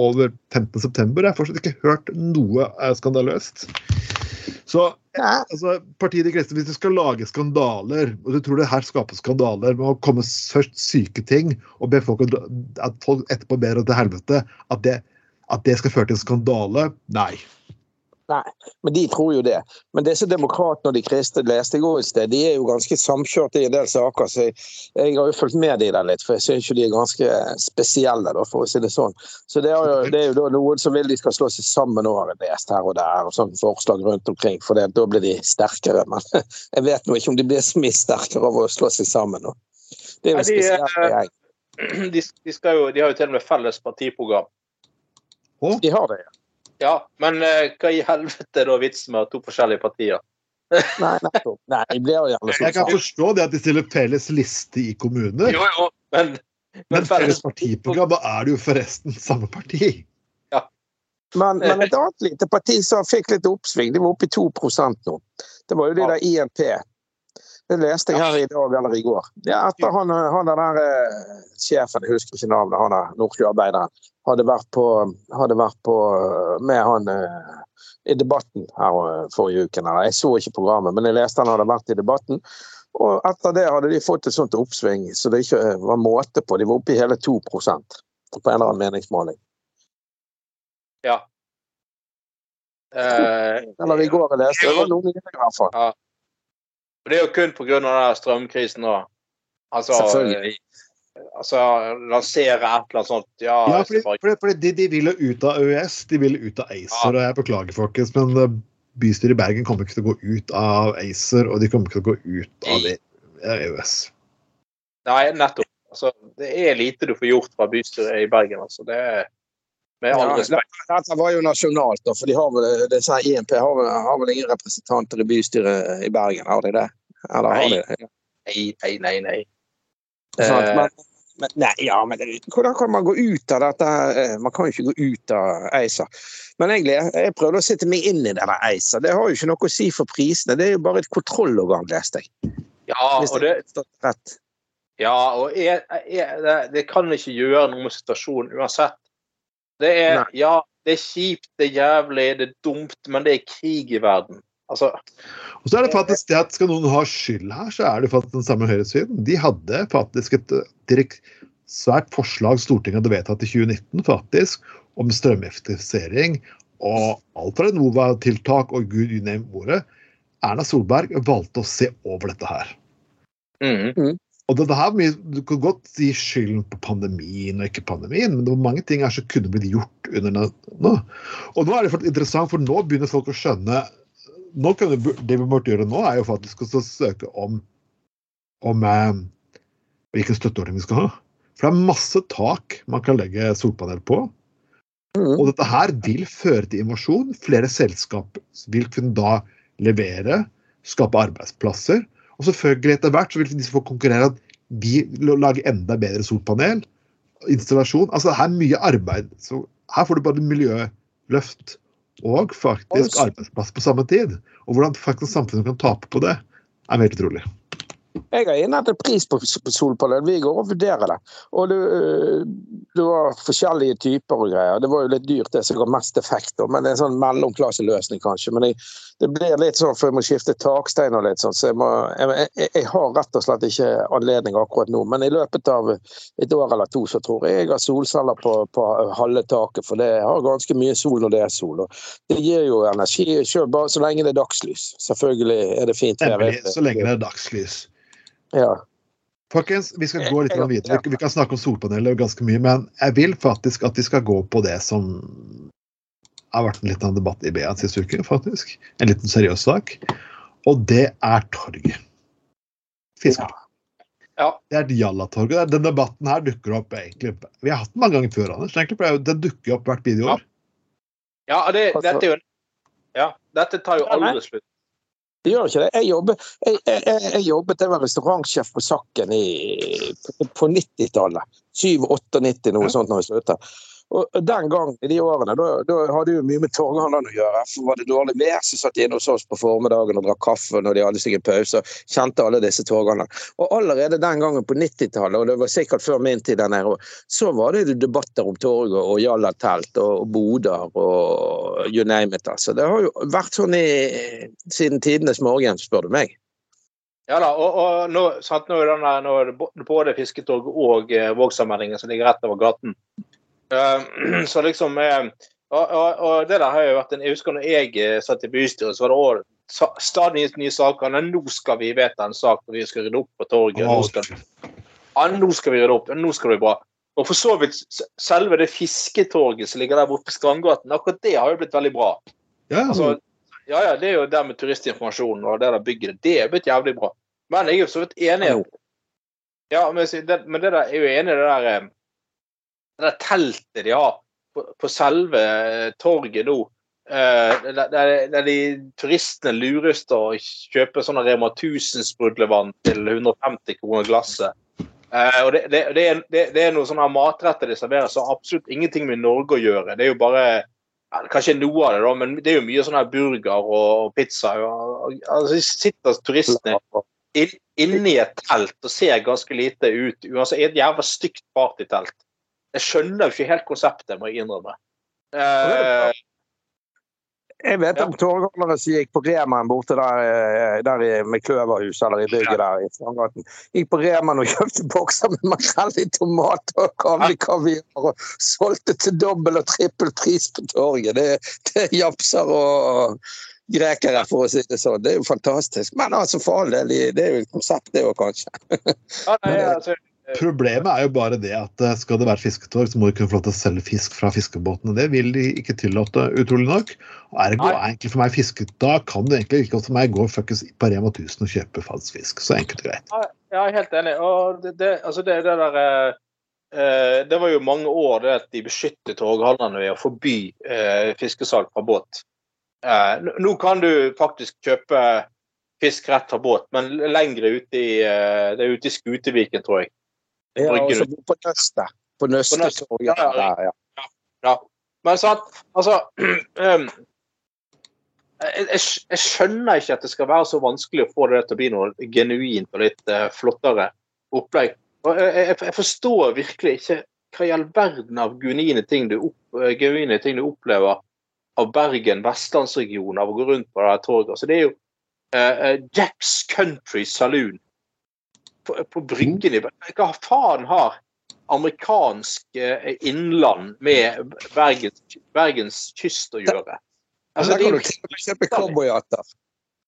over 15. september. Jeg har fortsatt ikke hørt noe skandaløst. Så. Altså, partiet De kristne, hvis du skal lage skandaler, og du tror det her skaper skandaler med å komme først syke ting og be folk at folk etterpå ber om til helvete, at det, at det skal føre til en skandale, nei. Nei, men de tror jo det. Men disse demokratene og de kristne leste jeg også et sted, de er jo ganske samkjørte i en del saker. Så jeg, jeg har jo fulgt med de der litt, for jeg syns jo de er ganske spesielle, da, for å si det sånn. Så det er jo, det er jo da noen som vil de skal slå seg sammen nå, har jeg lest her og der, og sånne forslag rundt omkring. For det, da blir de sterkere. Men jeg vet nå ikke om de blir så mye sterkere av å slå seg sammen nå. Det er jo spesielt eh, jeg. De, de, skal jo, de har jo til og med felles partiprogram. De har det, ja. Ja, men eh, hva i helvete er da vitsen med to forskjellige partier? Nei, nettopp. Nei, de blir jo gjerne Jeg kan forstå det at de stiller felles liste i kommuner, Jo, jo, men, men felles partiprogram, da er det jo forresten samme parti. Men, men et annet lite parti som fikk litt oppsving, de var oppe i 2% nå. Det var jo de der INP. Det leste jeg her i dag eller i går. Ja, etter han, han der eh, sjefen, jeg husker ikke navnet, han der Nordsjøarbeideren, hadde vært på, hadde vært på eh, med han eh, i debatten her forrige uken. Jeg så ikke programmet, men jeg leste han hadde vært i debatten. Og etter det hadde de fått et sånt oppsving så det ikke var måte på. De var oppe i hele 2% på en eller annen meningsmåling. Ja. Eller i går jeg leste, det var noen i hvert fall. Det er jo kun pga. strømkrisen nå. Altså, Selvfølgelig. eh, altså lansere et eller annet sånt. Ja, Ja, fordi, fordi, fordi de, de vil jo ut av EØS, de vil ut av ACER. Og jeg beklager, folkens, men eh, bystyret i Bergen kommer ikke til å gå ut av ACER, og de kommer ikke til å gå ut av E- EØS. Nei, nettopp. Altså, det er lite du får gjort fra bystyret i Bergen. Altså. Det er med all Ja, respekt. Dette var jo nasjonalt, da, for de har vel, disse her INP har vel, har vel ingen representanter i bystyret i Bergen, har de det? Eller har de det? Nei, nei, nei. nei. Sant, Eh, men, men, nei, ja, men hvordan kan man gå ut av dette? Eh, Man kan jo ikke gå ut av ACER. Men egentlig, jeg prøvde å sette meg inn i denne ACER. Det har jo ikke noe å si for prisene. Det er jo bare et kontrollorgan, leste jeg. ja, og det, rett. ja, og jeg, jeg, det, det kan ikke gjøre noe med situasjonen uansett. Det er, Nei. ja, det er kjipt, det er jævlig, det er dumt, men det er krig i verden. Altså, Og så er det faktisk det at Skal noen ha skyld her, så er det faktisk den samme høyresiden. De hadde faktisk et eh, direkt, svært forslag Stortinget hadde vedtatt i 2019 faktisk, om strømeffektivisering og alt fra Enova-tiltak og gud you name ordet. Erna Solberg valgte å se over dette her. mm, Og det her, Du kan godt si skylden på pandemien og ikke pandemien, men det var mange ting her som kunne blitt gjort under den nå. Og nå er det interessant, for nå begynner folk å skjønne kan det, det vi burde gjøre nå, er jo faktisk å søke om, om eh, hvilken støtteordning vi skal ha. For det er masse tak man kan legge solpanel på. Mhm. Og dette her vil føre til innovasjon. Flere selskap vil kunne da levere, skape arbeidsplasser. Og selvfølgelig etter hvert så vil disse få konkurrere at vi lager enda bedre solpanel. Installasjon. Altså det er mye arbeid. Så her får du bare miljøløft og faktisk arbeidsplass på samme tid. Og hvordan faktisk samfunnet kan tape på det, er helt utrolig. Jeg har innhentet pris på på solpanel. Vi går og vurderer det. Og det, det, var forskjellige typer og greier. Det var jo litt dyrt, det som ga mest effekt, men det er en sånn mellomklasseløsning, kanskje. Men jeg, det blir litt sånn for jeg må skifte takstein og litt sånn, så jeg, må, jeg, jeg, har rett og slett ikke anledning akkurat nå. Men i løpet av et år eller to så tror jeg jeg har solceller på, på halve taket, for det har ganske mye sol når det er sol. Og det gir jo energi selv bare så lenge det er dagslys. Selvfølgelig er det fint. Nemlig så lenge det er dagslys. Ja. Folkens, vi skal gå litt videre. Vi kan snakke om solpaneler ganske mye, men jeg vil faktisk at vi skal gå på det som har vært en liten debatt i BA siste uke, faktisk. En liten seriøs sak. Og det er torget. Fisketorget. ja. Det er et Jallatorget. Den debatten her dukker opp egentlig Vi har hatt den mange ganger før, Anders. egentlig, for Den dukker opp hvert videoår. Ja, ja det, dette er jo Ja, dette tar jo aldri slutt. Det gjør ikke det. Jeg, jobbet, jeg, jeg, jeg, jobbet, jeg var restaurantsjef på Sakken i, på, på 90-tallet. 97-98, noe Ja. sånt når jeg sluttet. Og den gang, i de årene, da, da hadde jo mye med Torghandelen å gjøre. For var det dårlig vær, så satt de inne hos oss på formiddagen og drakk kaffe når de hadde seg en pause. Kjente alle disse torghandlerne. Og allerede den gangen på 90-tallet, og det var sikkert før min tid der nede, så var det debatter om torget og Jalla-telt og, boder og you name it. Altså. Det har jo vært sånn i, siden tidenes morgen, spør du meg. Ja da, og, og nå, sant, nå, er den nå både Fisketorget og eh, Vågsammeldingen som ligger rett over gaten. Eh, så liksom eh, Og, og, og det der har jo vært en Jeg husker når jeg eh, satt i bystyret, så var det også sa- stadig nye saker. Nei, nå skal vi vedta en sak hvor vi skal rydde opp på torget. Nå skal, ja, nå skal vi rydde opp. Nå skal det bli bra. Og for så vidt selve det fisketorget som ligger der borte på Strandgaten, akkurat det har jo blitt veldig bra. Ja, Altså, ja, ja, det er jo der med turistinformasjon og det der bygget. Det er blitt jævlig bra. Men jeg er jo så vidt enig Ja, men, det, men det der, jeg er jo enig i det der Det der teltet de har på, på selve eh, torget nå. eh, Der, der, de turistene lures til å kjøpe sånne Rema 1000-sprudlevann til 150 kroner glasset. Eh, og det, det, det, er, det, er noen sånne matretter de serverer som absolutt ingenting med Norge å gjøre. Det er jo bare Kanskje noe av det, da, men det er jo mye sånn burger og, og pizza. Og, og, altså, sitter turistene inn, inne i et telt og ser ganske lite ut. Altså, et jævla stygt partytelt. Jeg skjønner jo ikke helt konseptet, må jeg innrømme. Eh, Jeg vet Ja. om torgholdere som gikk på Reman borte der, eh, der i, med Kløverhuset eller i bygget der i Strandgaten. Gikk på Reman og kjøpte bokser med makrell i tomat og kaviar og solgte til dobbel og trippel pris på torget. Det, det er japser og grekere, for å si det sånn. Det er jo fantastisk. Men altså, for all del, det er jo et konsept, det òg, kanskje. ja, nei, altså, Problemet er jo bare det at eh, skal det være fisketorg, så må du kunne få lov til å selge fisk fra fiskebåtene. Det vil de ikke tillate, utrolig nok. Ergo er egentlig for meg fisket da kan du egentlig ikke for meg gå fuckings på Rema 1000 og kjøpe falsk fisk. Så enkelt og greit. Ja, jeg er helt enig. Og det, det, altså det, det der eh, eh, Det var jo mange år det at de beskyttet torghandlerne ved å forby eh, fiskesalg fra båt. Eh, nå- nå kan du faktisk kjøpe fisk rett fra båt, men lengre ute i eh, Det er ute i Skuteviken, tror jeg. Ja, og så på Nøstet. På Nøstet, Nøste. Ja, ja, ja. ja. Ja. Men sant, altså um, jeg, jeg, skjønner ikke at det skal være så vanskelig å få det til å bli noe genuint og litt uh, flottere opplegg. Og jeg, jeg, jeg forstår virkelig ikke hva i all verden av genuine ting du, opp, eh, genuine ting du opplever av Bergen, vestlandsregionen, av å gå rundt på det torget. Altså, det er jo eh, Jacks Country Saloon på, på Bryggen Hva faen har amerikansk eh, innland med Bergens, Bergens kyst å gjøre? Altså, Der det er kan du kjøpe cowboyhatter.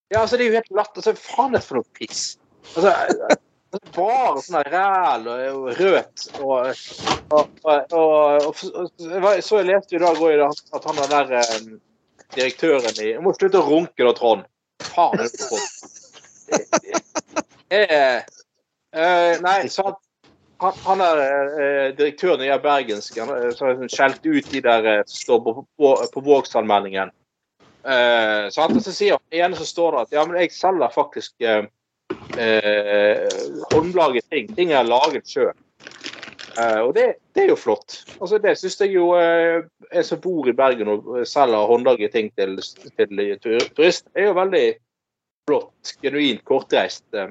ja, altså, det er jo helt latt. Altså, faen er det for noe piss? Altså, altså, bare sånn ræl og, rødt og og, og, og, Så jeg leste i dag òg at han er der eh, direktøren i Jeg må slutte å runke da, Trond. Faen er det for eh, eh, Nei, så han, han, er eh, direktøren i Bergensk. Han har så skjelt ut de der eh, som står på, på, på Vågsallmenningen. Eh, så han sier igjen så står det at ja, men jeg selger faktisk eh, eh, håndlaget ting. Ting jeg har laget sjøl. Uh, og det, det er jo flott. Altså Det syns jeg jo uh, Jeg som bor i Bergen og selger håndlaget ting til, til turister, er jo veldig flott. Genuint kortreist. Eh.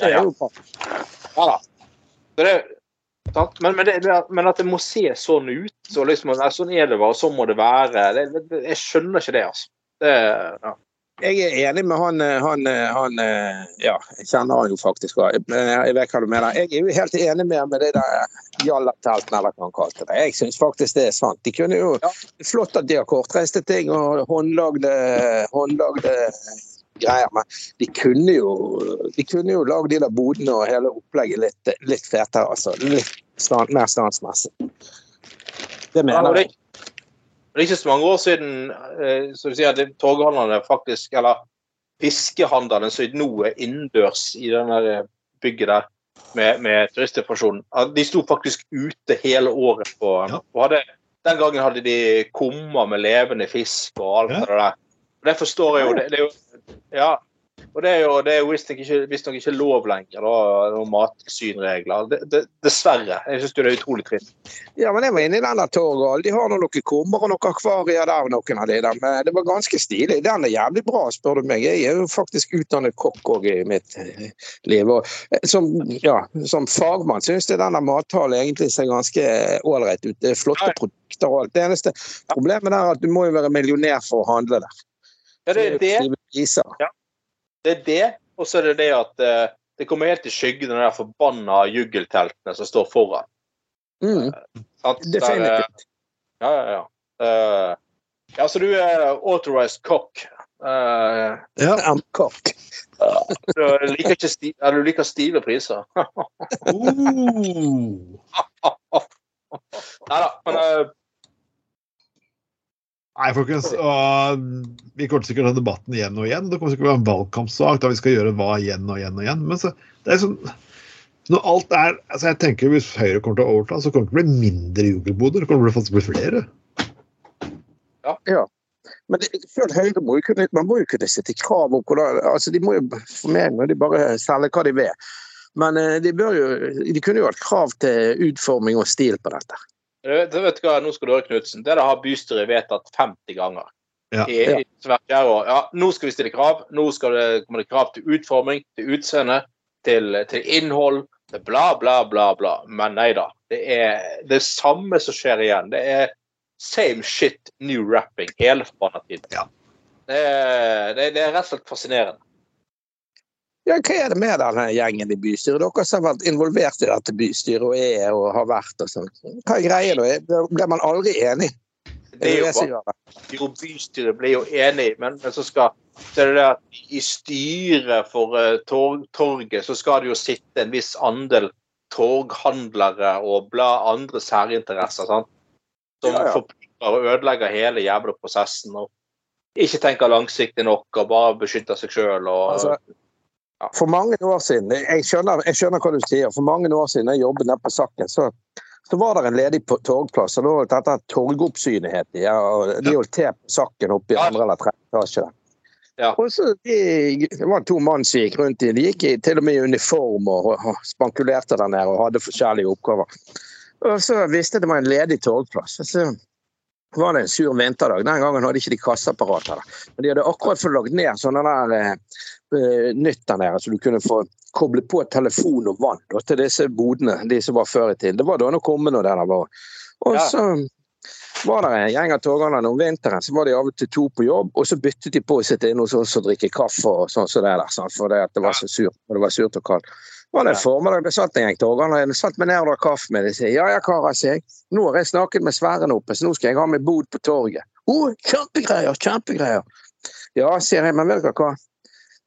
Er. Ja da. Det? Men, men, det, men at det må se sånn ut, så liksom, sånn er det bare, sånn må det være det, Jeg skjønner ikke det, altså. Det, ja. Jeg er enig med han, eh, han, eh, han eh, Ja, jeg kjenner han jo faktisk òg. Jeg vet hva du mener. Jeg er jo helt enig med med det der jallateltene, eller hva han kalte det. Jeg syns faktisk det er sant. De kunne jo Ja. Flott at de har kortreiste ting og håndlagde, håndlagde greier, men de kunne jo de kunne jo lagd de der bodene og hele opplegget litt, litt fetere. altså. Litt stand, mer standsmessig. Det mener jeg. det er ikke så mange år siden som så du sier, at torghandlerne faktisk, eller fiskehandelen som nå er innendørs i denne eh, bygget der med, med turistinformasjon, de sto faktisk ute hele året. på, Ja. og hadde, Den gangen hadde de kummer med levende fisk og alt Ja. det der. Og Det forstår jeg jo. Det, det er jo ja, og det er jo, det er jo visstnok ikke, visst ikke lov lenger, da, noen mattilsynregler. Det, det, dessverre. Jeg syns det er utrolig trist. Ja, men jeg var inne i den torget. De har noen kummer og noen akvarier der, noen av de der. Men det var ganske stilig. Den er jævlig bra, spør du meg. Jeg er jo faktisk utdannet kokk òg i mitt eh, liv. Og eh, som, ja, som fagmann syns jeg denne mathallen egentlig ser ganske ålreit ut. Det er flotte produkter og alt. Det eneste problemet er at du må jo være millionær for å handle der. Ja, det er det. Ja. Det er det, og så er det det at eh, det kommer helt i skyggen av de der forbanna juggelteltene som står foran. Mm, Sant? Der, eh, definitivt. ja, ja, ja. Uh, ja, så du er authorized cock. Uh, Ja. I'm cock. du, liker ikke sti eller du liker stive priser. Nei da, men eh, Nei, folkens. Og vi kommer sikkert til å ha debatten igjen og igjen. Det kommer sikkert til å være en valgkampsak da vi skal gjøre hva igjen og igjen og igjen. Men så, det er sånn når alt er, altså jeg tenker Hvis Høyre kommer til å overta, så kommer det til å bli mindre jugelboder. Det kommer til å bli flere. Ja, Men det, selv Høyre må jo kunne, man må jo kunne sette krav om hvordan altså De må jo for meg må de bare selge hva de vil. Men eh, de bør jo De kunne jo hatt krav til utforming og stil på dette. Vet, vet du hva, nå skal du høre, Knutsen. Det der har bystyret vedtatt 50 ganger. Ja. I, i, år. Ja, nå skal vi stille krav. Nå skal det komme det krav til utforming, til utseende, til, til innhold. til Bla, bla, bla, bla. Men nei da. Det er det samme som skjer igjen. Det er same shit, new rapping hele forbanna tiden. Ja. Det, det, det er rett og slett fascinerende. Ja, Hva er det med denne gjengen i bystyret? Dere som har vært involvert i dette bystyret og er og har vært og sånn. Hva er greia da? Blir man aldri enig? Det er jo jo bystyret blir jo enig, men, men så skal så det at i styret for eh, tor torget så skal det jo sitte en viss andel torghandlere og bla andre særinteresser, sant? som Ja, ja. forplikter og ødelegger hele jævla prosessen. og ikke tenker langsiktig nok og bare beskytter seg sjøl. Altså, For mange år siden, jeg skjønner, jeg skjønner hva du sier, for mange år siden jeg jobbet nede på Sakken, så, så var det en ledig torgplass. og da var Dette Torgoppsynet het de. Ja, og de holdt til på Sakken oppe i andre eller tredje etasje. Ja. Og så de, Det var to mann som gikk rundt i De gikk i, til og med i uniform og, og spankulerte der nede og hadde forskjellige oppgaver. Og så visste jeg det var en ledig torgplass. Så var det en sur vinterdag. Den gangen hadde ikke de kasseapparater der. Men de hadde akkurat fått lagt ned sånne der eh, nytt der nede, så du kunne få koble på telefon og vann da, til disse bodene, de som var før i tiden. Det var da det kom når der var. Og Ja. så var det en gjeng av torghandlere om vinteren, så var de av og til to på jobb, og så byttet de på å sitte inne hos oss og drikke kaffe og sånn som det der, sant? for det, var så surt, og det var surt og kaldt. Var det en formiddag det satt en gjeng torghandlere, og satt meg ned og drakk kaffe med dem, sier ja ja, karer, sier jeg. Nå har jeg snakket med Sverre oppe, så nå skal jeg ha meg bod på torget. Å, kjempegreier, kjempegreier. Ja, sier jeg, men vet dere hva?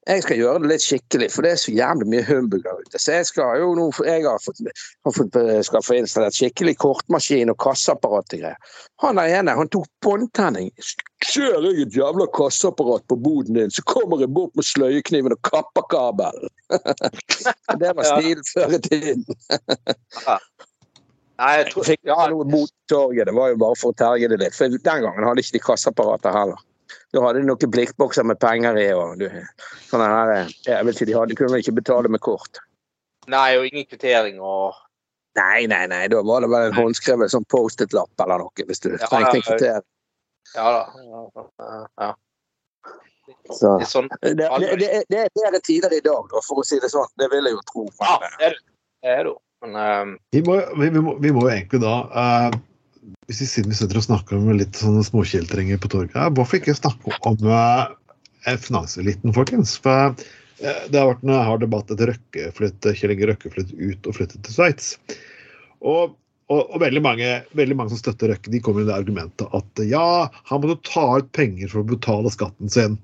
Jeg skal gjøre det litt skikkelig, for det er så jævlig mye humbug der ute. Så jeg skal jo nå Jeg har fått, har fått, eh, skal få installert skikkelig kortmaskin og kasseapparat og greier. Han der ene han tok båndtenning. Ser jeg et jævla kasseapparat på boden din, så kommer jeg bort med sløyekniven og kapper kabelen. det var stil før i tiden. Nei, jeg tror, fikk ja, ikke noe mot torget, det var jo bare for å terge det litt. For den gangen hadde ikke de kasseapparater heller. Da hadde de noen blikkbokser med penger i og du, sånne her, jeg vet ikke, De hadde, kunne ikke betale med kort. nei, og ingen kvittering og Nei, nei, nei, da var det vel en håndskrevet sånn Post-It-lapp eller noe, hvis du Ja, trengte en kvittering. Ja da. Ja, ja. Så. Sånn Det, det, det, det er bedre tider i dag, da, for å si det sånn. Det vil jeg jo tro. Ja, det er det. Det er det. Men eh, Vi må, vi, vi, må, vi må jo egentlig da eh, hvis vi, Siden vi sitter og snakker om litt sånne småkjeltringer på torget, hvorfor ikke snakke om eh, finanseliten, folkens? For eh, Det har vært en hard debatt etter Røkke flytte, Kjell Inge Røkke ut og flyttet til Sveits. Og, og, og veldig, mange, veldig mange som støtter Røkke, de kommer med det argumentet at ja, han måtte ta ut penger for å betale skatten sin.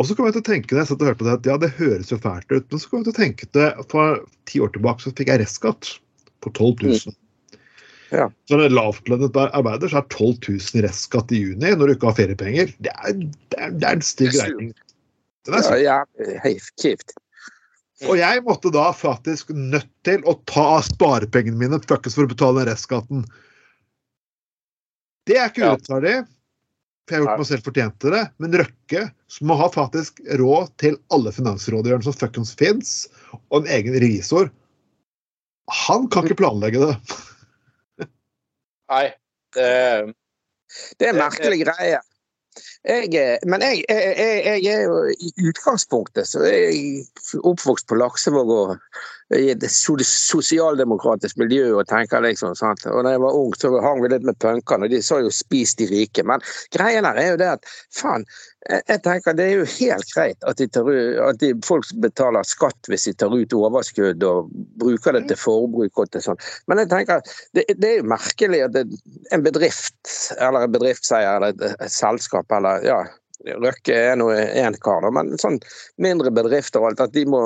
Og så kom jeg til å tenke det, jeg satt og hørte det, at ja, det høres jo fælt ut, men så kom jeg til å tenke det, for ti år tilbake så fikk jeg restskatt på 12 000. Ja. Så det lavtlønnet arbeider, så er 12 000 i restskatt i juni når du ikke har feriepenger. Det er, det er, det er en stygg regning. Ja, ja, kjipt. Og jeg måtte da faktisk nødt til å ta av sparepengene mine fuckings for å betale den restskatten. Det er ikke urettferdig, for jeg har gjort meg selv fortjent til det. Men Røkke, som må ha faktisk råd til alle finansrådgiverne som fuckings fins, og en egen revisor, han kan ikke planlegge det. Nei. Det, Det er en merkelig greie. Jeg, eh, men jeg, jeg, jeg, jeg er jo i utgangspunktet så er jeg oppvokst på Laksevåg og i et sosialdemokratisk miljø og tenker liksom sant? Og da jeg var ung, så hang vi litt med punkene, og de sa jo 'spis de rike'. Men greien her er jo det at faen, jeg, tenker det er jo helt greit at, de tar, at de, folk betaler skatt hvis de tar ut overskudd og bruker det til forbruk og til sånn. Men jeg tenker det, det er jo merkelig at det, en bedrift, eller en bedriftseier eller et, et selskap eller ja, Røkke er nå én kar, men sånn mindre bedrifter og alt, at de må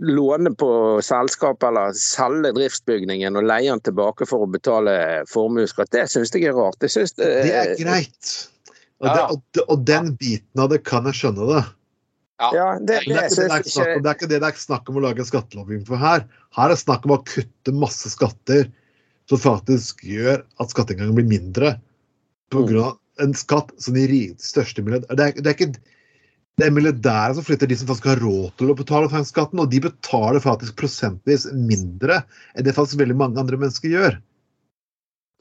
låne på selskapet eller selge driftsbygningen og leie den tilbake for å betale formuesskatt. Det syns jeg er rart. Jeg synes det, Det er greit. Og, Ja. det, og den biten av det kan jeg skjønne det. Ja, det, det er, ikke det, det, er om, det er ikke det det er snakk om å lage en skattelovgivning for her. Her er det snakk om å kutte masse skatter som faktisk gjør at skatteinngangen blir mindre pga. en skatt som de største milliardærene det, det er ikke det er milliardærer som flytter de som faktisk har råd til å betale den skatten, og de betaler faktisk prosentvis mindre enn det faktisk veldig mange andre mennesker gjør.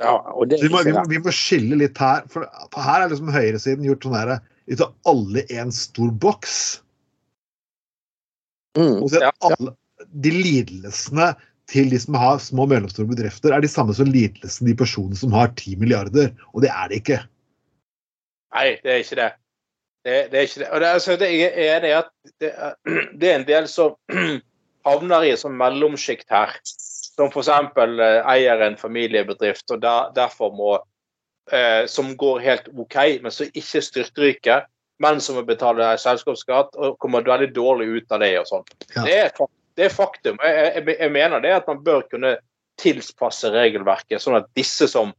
ja, og det Så vi må, vi, må, vi må skille litt her. For, her er liksom høyresiden gjort sånn her ut av alle i en stor boks. Mm. Og så Ja, ja. alle, de lidelsene til de som har små og mellomstore bedrifter, er de samme som lidelsene de personene som har 10 milliarder. Og det er det ikke. Nei, det er ikke det. Det, det er ikke det. Og det, altså, det er enig i at det, er- det er en del som havner i et sånt mellomsjikt her. Som f.eks. eier en familiebedrift og der, derfor må eh, Som går helt OK, men som ikke styrtryker, men som må betale selskapsskatt og kommer veldig dårlig ut av det og sånn. Ja. Det, det er faktum. Jeg, jeg, jeg mener det at man bør kunne tilpasse regelverket, sånn at disse som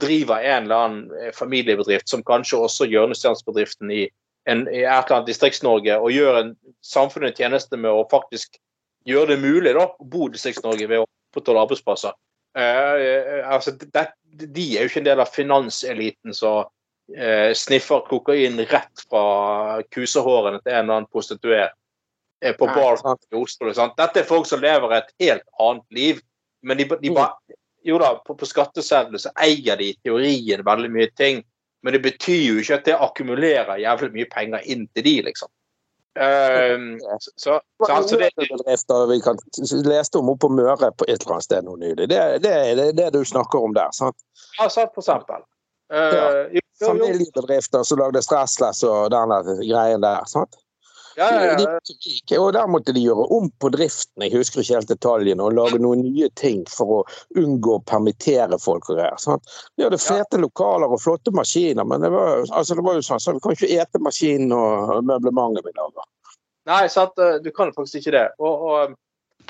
driver en eller annen eh, familiebedrift, som kanskje også hjørnesteinsbedriften i, en, i et eller annet Distrikts-Norge, og gjør en samfunnet en tjeneste med å faktisk gjøre det mulig da, å bo i Distrikts-Norge ved å opprettholde arbeidsplasser. Eh, altså, det, de er jo ikke en del av finanseliten som uh, sniffer kokain rett fra kusehårene til en eller annen prostituert på bar i Oslo. Sant? Dette er folk som lever et helt annet liv. Men de, de bare Jo da, på, på skattesedlene så eier de i teorien veldig mye ting. Men det betyr jo ikke at det akkumulerer jævlig mye penger inn til de, liksom. Ehm, så, så, så altså det, vi kan, leste om oppe på Møre på et eller annet sted nå nylig. Det, det er det, det du snakker om der. sant? ja, sant, for eksempel. Uh, Ja. Familiebedrifter som lagde stressless og den greien der. sant? Ja, ja, ja. De, og der måtte de gjøre om på driften, jeg husker ikke helt detaljene, og lage noen nye ting for å unngå å permittere folk og greier. sant? De hadde fete lokaler og flotte maskiner, men det var, altså det var jo sånn, så du kan ikke ete maskinen og møblementet vi lager. Nei, sant, eh, du kan faktisk ikke det. Og, og,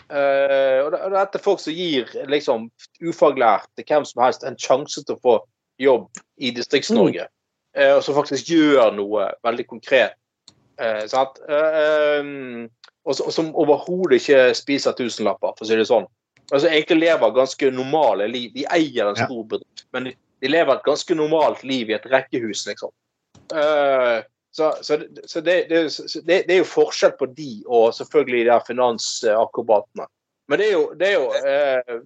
eh, og det- og dette er folk som gir liksom ufaglærte, hvem som helst, en sjanse til å få jobb i Distrikts-Norge. Mm. Og som faktisk gjør noe veldig konkret. Eh, sant? Eh, um, og, som- overhodet ikke spiser tusenlapper, for å si det sånn. Altså Egentlig lever ganske normale liv. De eier en stor bedrift, men de, lever et ganske normalt liv i et rekkehus, liksom. Eh, så, så, så det, det, så det, det er jo forskjell på de og selvfølgelig de finansakrobatene. Men det jo, det jo eh,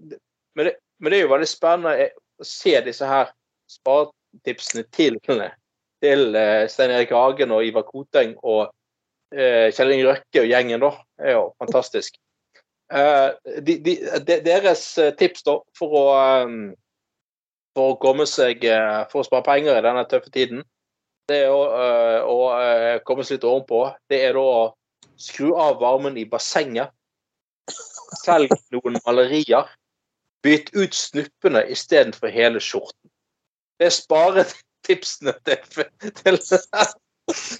men, det, men det er jo veldig spennende å se disse her sparetipsene til, til eh, Stein Erik Hagen og Ivar Koteng og eh, Kjell Inge Røkke og gjengen, da. Er jo fantastisk. Eh, de, de, de, deres tips da, for å for å komme seg for å spare penger i denne tøffe tiden, det er å, å komme seg litt ovenpå. Det er da å skru av varmen i bassenget. Selg noen malerier. Bytt ut snuppene istedenfor hele skjorten. Det er sparetipsene til, til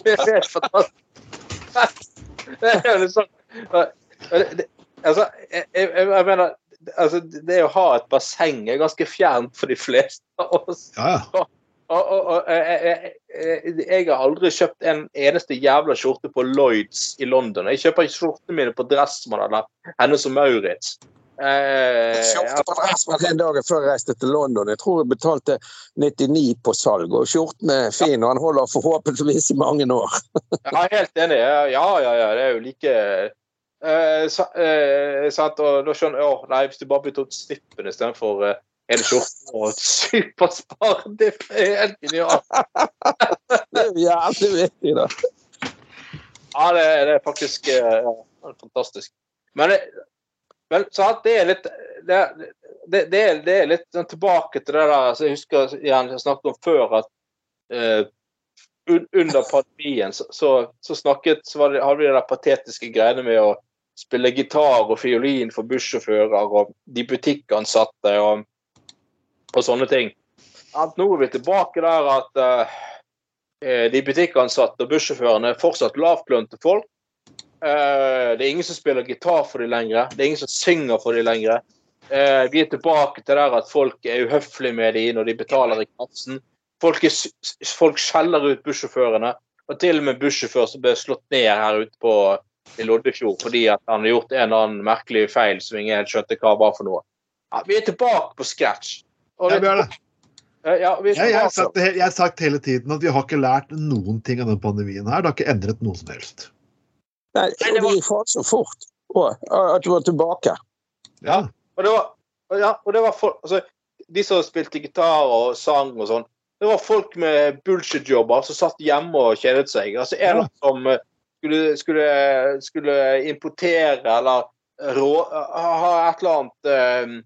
Det er helt fantastisk. Det er jo liksom Altså, jeg, jeg, jeg mener altså, Det å ha et basseng er ganske fjernt for de fleste av oss. Ja, ja. Og, og, og jeg, jeg, har aldri kjøpt en eneste jævla skjorte på Lloyds i London. Jeg kjøper skjortene mine på Dressmann eller Hennes og Maurits. Eh, Jeg dagen før jeg reiste til London. Jeg tror jeg betalte 99 på salg, og skjorten er fin, og han holder forhåpentligvis i mange år. Ja, helt enig. Ja, ja, ja. Det er jo like eh, sa, eh, sant? Og da skjønner jeg å, nei, Hvis du bare bytter ut snippen istedenfor eh, hele skjorten og superspar Det er helt genialt. Det er jævlig viktig, da. Ja, det, det er faktisk eh. Er fantastisk. Men, det- men det er litt det, det, det, det er litt sånn tilbake til det der Jeg husker jeg snakket om før at eh, un, under pandemien så, så, så snakket så det, hadde vi de patetiske greiene med å spille gitar og fiolin for bussjåfører og de butikkansatte og, og sånne ting. At nå er vi tilbake der at eh, de butikkansatte og bussjåførene er fortsatt lavtlønte folk. Eh, det er ingen som spiller gitar for dem lenger. Det er ingen som synger for dem lenger. Uh, vi er tilbake til der at folk er uhøflige med dem når de betaler i kassen. Folk, er, folk skjeller ut bussjåførene. Og til og med bussjåfør som ble slått ned her ute på i Loddefjord fordi han har gjort en eller annen merkelig feil som ingen helt skjønte hva var for noe. Ja, vi er tilbake på scratch. Og Ja, vi er. Eh, Ja, Jeg, jeg, har sagt, jeg har sagt hele tiden at vi har ikke lært noen ting av den pandemien her. Det har ikke endret noe som helst. Nei, Nei, det var- så fort. og, at du var tilbake. Ja. Og det var, ja, og det var folk, altså, de som spilte gitar og sang og sånn, det var folk med bullshit-jobber som satt hjemme og kjedet seg. Altså En Ja. som eh, skulle, skulle, skulle importere eller rå, ha et eller annet eh,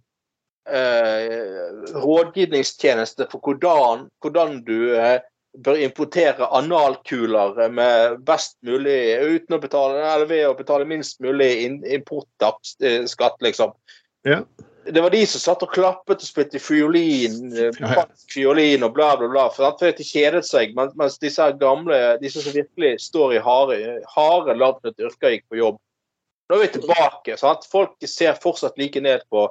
eh, rådgivningstjeneste for hvordan, hvordan du eh, bør importere analkuler med best mulig uten å betale, eller ved å betale minst mulig importskatt, liksom. Ja. Det var de som satt og klappet og spilte fiolin, fiolin og bla, bla, bla. For de kjedet seg. men- Mens disse gamle, disse som virkelig står i harde, harde lavtlønte yrker, gikk på jobb. Nå er vi tilbake. sant? Folk ser fortsatt like ned på,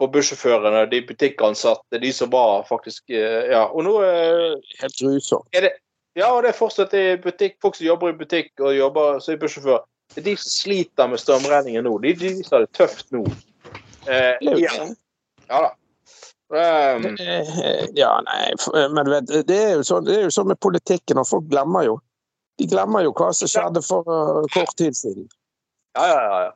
på bussjåførene, de butikkansatte, de som var faktisk eh, Ja. Og nå eh, Helt det Ja, og det er fortsatt i butikk, folk som jobber i butikk og jobber som bussjåfør. Det de som sliter med strømregningen nå. De, de som har det tøft nå. Eh, ja, ja da. Um, Eh, Ja, nei, f- men du vet, det er jo sånn, jo sånn med politikken, og folk glemmer jo. De glemmer jo hva som skjedde for kort tid siden. ja, ja, ja.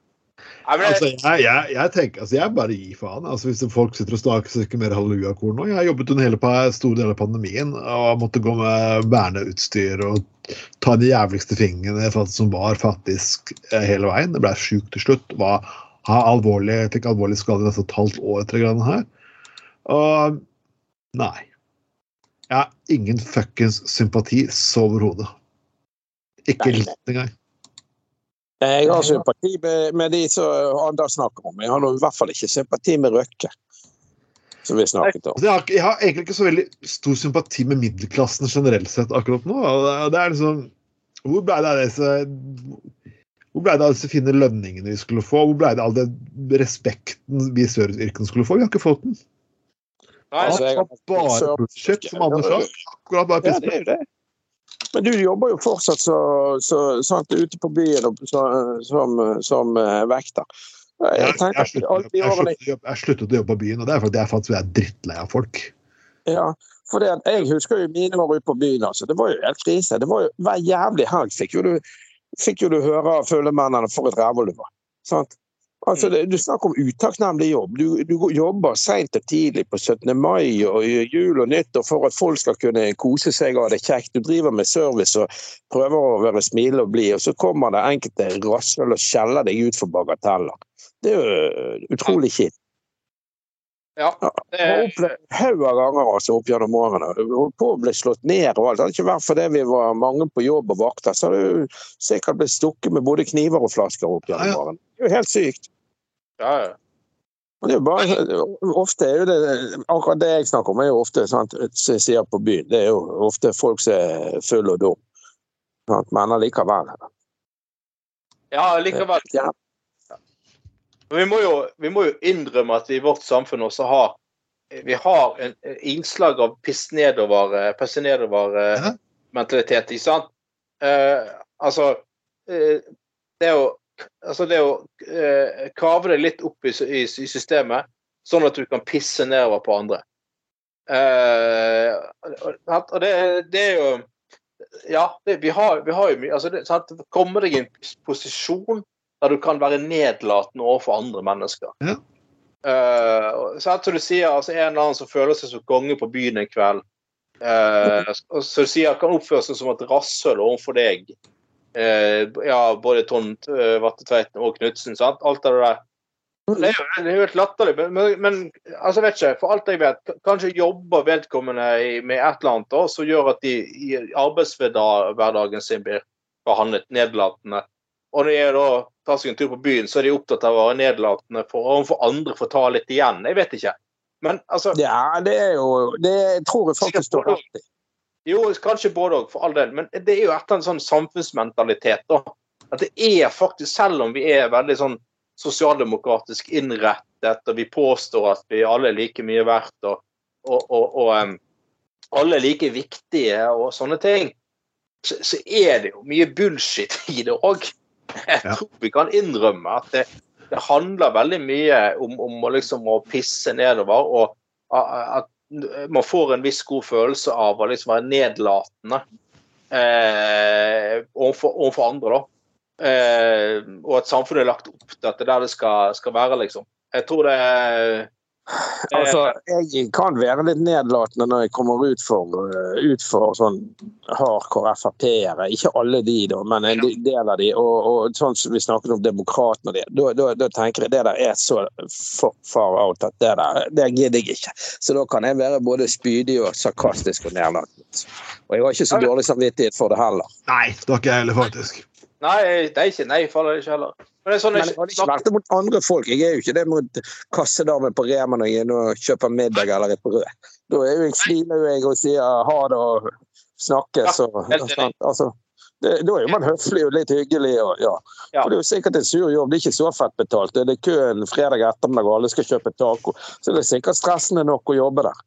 Altså, jeg, jeg, jeg tenker, altså, jeg bare gir faen. Altså, hvis folk sitter og snakker mer hallelujakorn nå Jeg har jobbet under hele store deler av pandemien og måtte gå med verneutstyr og ta de jævligste fingrene som var faktisk eh, hele veien. Det ble sjukt til slutt. Var, ha alvorlig, fikk alvorlig skade i nesten et halvt år etter greiene her. Og nei. Jeg har ingen fuckings sympati så overhodet. Ikke litt engang. Jeg har sympati med, med de som Anders snakker om. Jeg har nå i hvert fall ikke sympati med Røkke, som vi snakket om. Jeg, har, jeg har egentlig ikke så veldig stor sympati med middelklassen generelt sett akkurat nå. det- Det er liksom Hvor ble det av disse hvor ble det av disse fine lønningene vi skulle få? Hvor ble det av den respekten vi i serviceyrkene skulle få? Vi har ikke fått den. nei, Altså, jeg- har bare bullshit, som Anders sa. Akkurat bare Ja, piss. det er jo det. Men du jobber jo fortsatt så, så, sant, ute på byen og, så, som, som eh, vekter. Jeg, sluttet å jobbe på byen, og det er fordi jeg faktisk er drittlei av folk. Ja, for det, jeg husker jo mine år ute på byen. altså. Det var jo helt krise. Det var jo, hver jævlig helg fikk jo du, fikk jo du høre av følgemennene for et rævhull du var. Sant? Altså, det, du snakker om utakknemlig jobb. Du, du jobber seint og tidlig på 17. mai og jul og nyttår for at folk skal kunne kose seg og ha det kjekt. Du driver med service og prøver å være smilende og blid, og så kommer det enkelte rasshøl og skjeller deg ut for bagateller. Det er jo utrolig kjipt. ja. Jeg har opplevd haug av ganger altså, opp gjennom årene. Det holdt på å bli slått ned og alt. Det hadde ikke vært fordi vi var mange på jobb og vakter, så hadde du sikkert blitt stukket med både kniver og flasker opp Ja, gjennom ja. årene. Det er jo helt sykt. Ja, ja. Og det er bare, ofte er jo det, Akkurat det jeg snakker om, er jo ofte sant, som jeg sier på byen. Det er jo ofte folk som er fulle og dumme. Sant, Men allikevel. ja, likevel. Ja, vi må, jo, vi må jo innrømme at vi i vårt samfunn også har vi har en en innslag av piss nedover-mentalitet. nedover Ja. mentalitet, ikke sant? Eh, altså eh, Det er jo altså det å eh, kave det litt opp i, i, i systemet, sånn at du kan pisse nedover på andre. Eh, og det, det er jo Ja, det, vi, har, vi har jo mye altså det, sant? Komme deg i en posisjon der du kan være nedlatende overfor andre mennesker. Ja. Uh, så du sier, altså En eller annen som føler seg som konge på byen en kveld, og så du sier kan oppføre seg som et rasshøl overfor deg. Eh, ja, både Trond Vattetveiten og Knutsen. sant? Alt det der. Det er jo det er jo helt latterlig, men, men, altså, vet ikke, for alt jeg vet, kanskje jobber vedkommende i, med et eller annet da, som gjør at de i arbeidshverdagen sin blir behandlet nedlatende. Og når jeg da tar seg en tur på byen, så er de opptatt av å være nedlatende for overfor andre for å ta litt igjen. Jeg vet ikke. Men altså Ja, det er jo Det tror jeg faktisk står rett i. Jo, kanskje både òg, for all del. Men det er jo etter en sånn samfunnsmentalitet, da. At det er faktisk, selv om vi er veldig sånn sosialdemokratisk innrettet, og vi påstår at vi alle er like mye verdt, og, og, og, og um, alle er like viktige og sånne ting, så, så er det jo mye bullshit i det òg. Jeg tror vi kan innrømme at det, det handler veldig mye om, om å liksom å pisse nedover, og at man får en viss god følelse av å liksom være nedlatende eh, overfor, overfor andre. da. Eh, og at samfunnet er lagt opp til at det er der det skal, skal være, liksom. Jeg tror det er Altså, jeg kan være litt nedlatende når jeg kommer ut for, uh, ut for sånn hardcore Frp-ere. Ikke alle de, da, men en del av de. Og, og sånn som vi snakket om demokratene og det. Da, da, da tenker jeg det der er så far out at det der det gidder jeg ikke. Så da kan jeg være både spydig og sarkastisk og nedlatende. Og jeg har ikke så dårlig samvittighet for det heller. Nei, det har ikke jeg heller, faktisk. Nei, det er ikke nei, faller ikke heller. Men det er sånn Men jeg har ikke vært mot andre folk. Jeg er jo ikke det mot kassedamen på Rema når jeg er inne og kjøper middag eller et brød. Da er jo jeg, smiler jeg og sier ha det og snakkes og. Altså, det, da er jo man høflig og litt hyggelig. Og, ja. Ja. For det er jo sikkert en sur jobb. Det er ikke så fett betalt. Det er kø en fredag ettermiddag og alle skal kjøpe taco. Så det er sikkert stressende nok å jobbe der.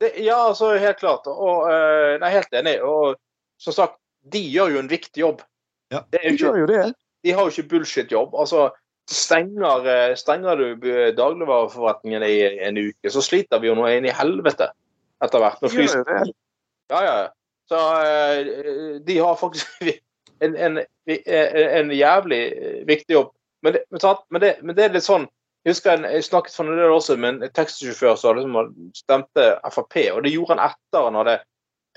Det, ja, altså, helt klart. Og, uh, nei, helt enig. Og som sagt, de gjør jo en viktig jobb. Ja. Det er jo De gjør jo det. de har jo ikke bullshit-jobb. Altså, stenger, eh, stenger du dagligvareforretningen i en uke, så sliter vi jo nå inn i helvete etter hvert. Når De gjør fly... jo det. Ja, ja. Så eh, de har faktisk en, en, en jævlig viktig jobb. Men det, men, det, men det er litt sånn Jeg husker en, jeg snakket for det også med en taxisjåfør som liksom stemte Frp, og det gjorde han etter han hadde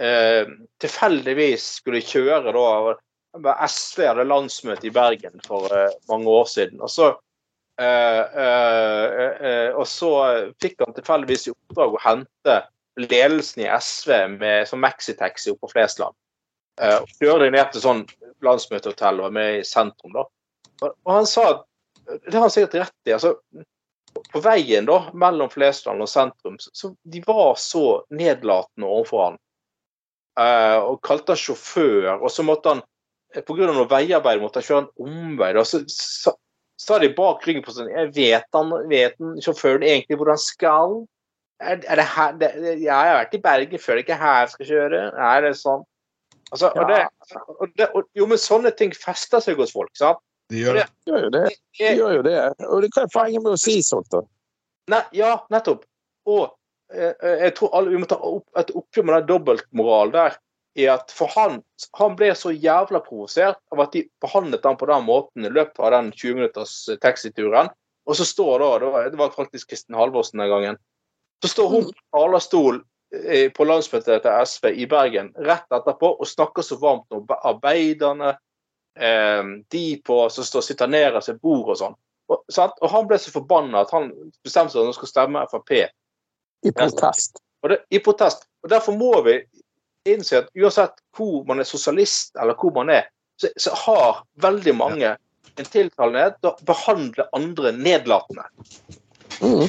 eh, tilfeldigvis skulle kjøre da SV hadde landsmøte i Bergen for eh, mange år siden. Og så, eh, eh, og så fikk han tilfeldigvis i oppdrag å hente ledelsen i SV med sånn maxitaxi oppe på Flesland. Og kjørte ned til sånn landsmøtehotell og med i sentrum. da. Og, han sa Det har han sikkert rett i. altså På veien da, mellom Flesland og sentrum, så, de var så nedlatende overfor han. Og kalte han sjåfør. Og så måtte han pga. noe veiarbeid måtte jeg kjøre en omvei. Da. Så sa, de bak ryggen på sånn jeg Vet han, vet han sjåføren egentlig hvor han skal? Er, er det her det, jeg har vært i Bergen før, det er ikke her jeg skal kjøre. Er det sånn. Altså, og det, og det, og, jo, men sånne ting fester seg hos folk. sant? De gjør det. De gjør jo det. De gjør jo det. Og det hva er poenget med å si sånt, da? Ne, ja, nettopp. Og eh, eh, jeg tror alle, vi må ta opp et oppgjør med den dobbeltmoralen der. I at For han, han ble så jævla provosert av at de behandlet han på den måten i løpet av den 20 minutters eh, taxituren. Og så står da, det var, det var faktisk Kristin Halvorsen den gangen, så står hun på talerstol eh, på landsmøtet til SV i Bergen rett etterpå og snakker så varmt om arbeiderne, eh, de på, som står sitter nederst ved bord og sånn. Og, og han ble så forbanna at han bestemte seg for at han skulle stemme Frp. I protest. Og det, I protest. Og Derfor må vi innse at uansett hvor man er sosialist, eller hvor man er, så, så har veldig mange en tiltalenhet til å behandle andre nedlatende. Mm.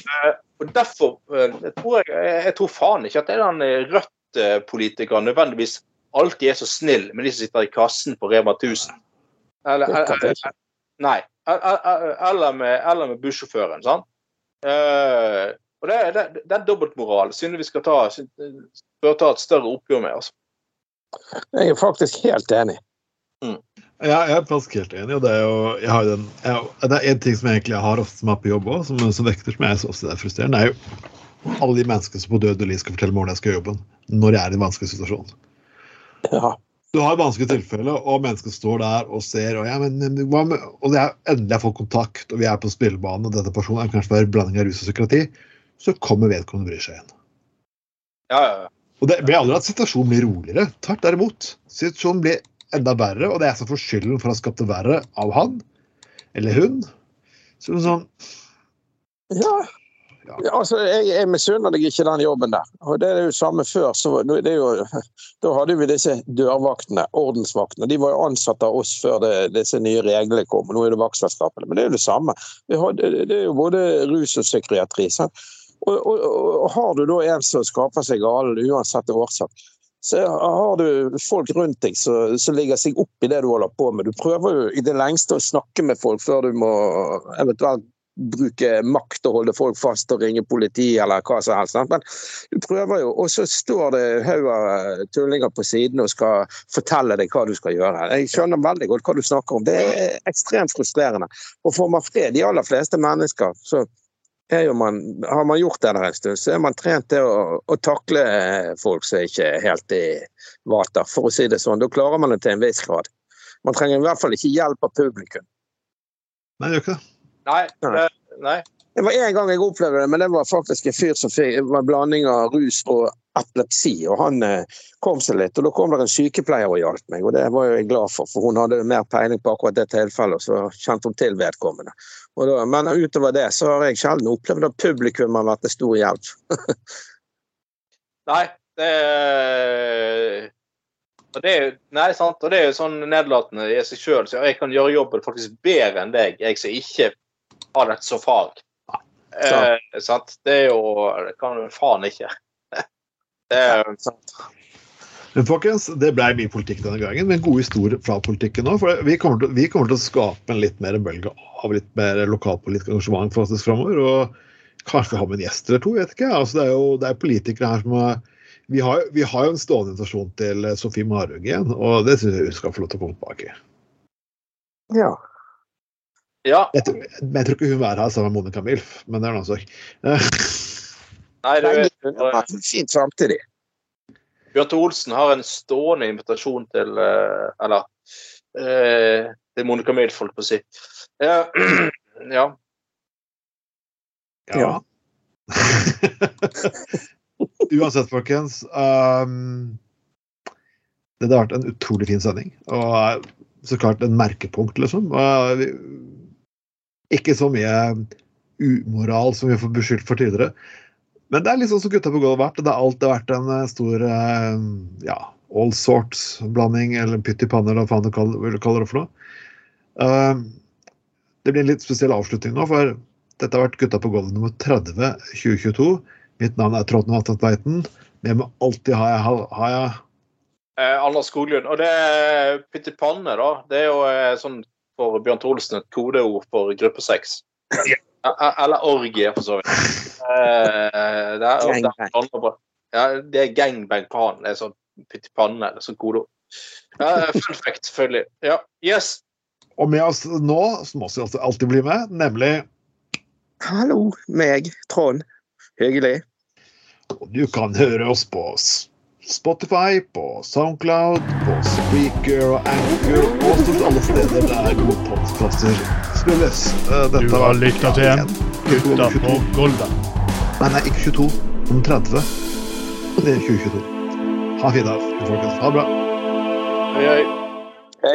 Og derfor eh, jeg tror jeg, jeg tror faen ikke at det er den eh, Rødt-politikeren nødvendigvis alltid er så snill med de som sitter i kassen på Rema 1000. Eller, eller. Nei. Eller med, eller med bussjåføren. sant? Eh, og det, det, det er dobbeltmoral. Synes vi skal ta, bør ta et større oppgjør med. altså. Jeg er faktisk helt enig. Ja, jeg er faktisk helt enig. og Det er jo, jeg har den, jeg, det er en ting som jeg egentlig har ofte som er på jobb også, som, som vekter, som jeg også er frustrerende. Det er jo alle de menneskene som på død og liv skal fortelle hvordan jeg skal gjøre jobben når jeg er i en vanskelig situasjon. Ja. Du har et vanskelig tilfelle, og mennesket står der og ser, og, ja, men, men, hva med, og det er endelig har fått kontakt, og vi er på spillebanen, og denne personen er kanskje en blanding av rus og psykiatri, så kommer vedkommende og bryr seg igjen. Ja, ja, ja. Og det blir aldri at situasjonen blir roligere. Tvert derimot. Situasjonen blir enda verre, og det er jeg som får skylden for å ha skapt det verre av han eller hun. Så sånn Ja. Ja. Ja, altså, jeg, jeg misunner deg ikke den jobben der. Og det er jo samme før. Så det er jo, da hadde vi disse dørvaktene, ordensvaktene. De var jo ansatt av oss før det, disse nye reglene kom. Nå er det vaktselskapene. Men det er jo det samme. Vi har, det det er jo både rus og psykiatri. Sant? Og, og, og har du da en som skaper seg galen uansett årsak, så har du folk rundt deg som ligger seg opp i det du holder på med. Du prøver jo i det lengste å snakke med folk før du må eventuelt bruke makt og holde folk fast og ringe politi eller hva som helst. Men du prøver jo, og så står det hauger tullinger på siden og skal fortelle deg hva du skal gjøre. Jeg skjønner veldig godt hva du snakker om. Det er ekstremt frustrerende. Og får man fred, de aller fleste mennesker, så man, har man gjort det der en stund, så er man trent til å, å takle folk som ikke er helt i vater, for å si det sånn. Da klarer man det til en viss grad. Man trenger i hvert fall ikke hjelp av publikum. Nei, det gjør ikke det. Nei. Nei. Det var én gang jeg opplevde det, men det var faktisk en fyr som fikk var en blanding av rus og epilepsi. og Han eh, kom seg litt. og Da kom det en sykepleier og hjalp meg, og det var jeg glad for. For hun hadde mer peiling på akkurat det tilfellet, og så kjente hun til vedkommende. Da, men utover det så har jeg sjelden opplevd at publikum har vært til stor hjelp. Nei, det er og det er, nei, sant, og det er jo sånn nedlatende i seg sjøl. Så jeg kan gjøre jobben faktisk bedre enn deg, jeg som ikke har dette så fag. Eh, sant? Det er jo Det kan du faen ikke. Det er, Men folkens, det ble min politikk denne gangen, med en god historie fra politikken òg. For vi kommer, til, vi kommer til å skape en litt mer bølge av litt mer lokalpolitisk engasjement faktisk framover. Og kanskje ha med en gjest eller to, vet ikke. Altså, det er jo det er politikere her som har vi har, vi har jo en stående invitasjon til Sofie Marhaug igjen, og det syns jeg hun skal få lov til å komme tilbake. Ja. Ja. Jeg, tror- jeg tror ikke hun er her sammen med Monica Milf, men det er en annen sak. Nei, du vet det en Fint samtidig. Bjarte Olsen har en stående invitasjon til eh, Eller eh, til Monica Milf, holdt på å si. Ja. ja. Ja. Uansett, folkens. Um, det har vært en utrolig fin sending. Og eh, så klart en merkepunkt, liksom. Uh, vi, ikke så mye umoral som vi har fått beskyldt for tidligere. Men det er liksom som gutta på gulvet har vært. Det har alltid vært en eh, stor eh, ja, all sorts-blanding, eller pytt i panne, eller hva faen du kaller, vil kalle det for noe. Um, det blir en litt spesiell avslutning nå, for dette har vært Gutta på gulvet nummer 30 2022. Mitt navn er Trond Vatnet Tveiten. Med meg alltid har jeg, har jeg Eh, Anders Skoglund. Og det pytt i panne, da. Det er jo eh, sånn for Bjørn Olsen et kodeord for gruppe seks. eh, Eller orgie, for så vidt. Eh, det, er, Gangbang. ja, det er gangbang på han. Det er sånn pytt i panne, eller sånn kodeord. Ja, fun fact, selvfølgelig. Ja. Yes. Og med oss nå, som også alltid- blir med, nemlig Hallo, meg, Trond. Hyggelig. Og du kan høre oss på S- Spotify, på Soundcloud, på Spreaker og Anchor og stort alle steder der gode podkaster spilles. Dette Du har lytta til en Gutta på Golden. Nei, nei, ikke 22. Om 30. Det er 2022. Ha en fin dag, folkens. Ha det bra. Hei, oi.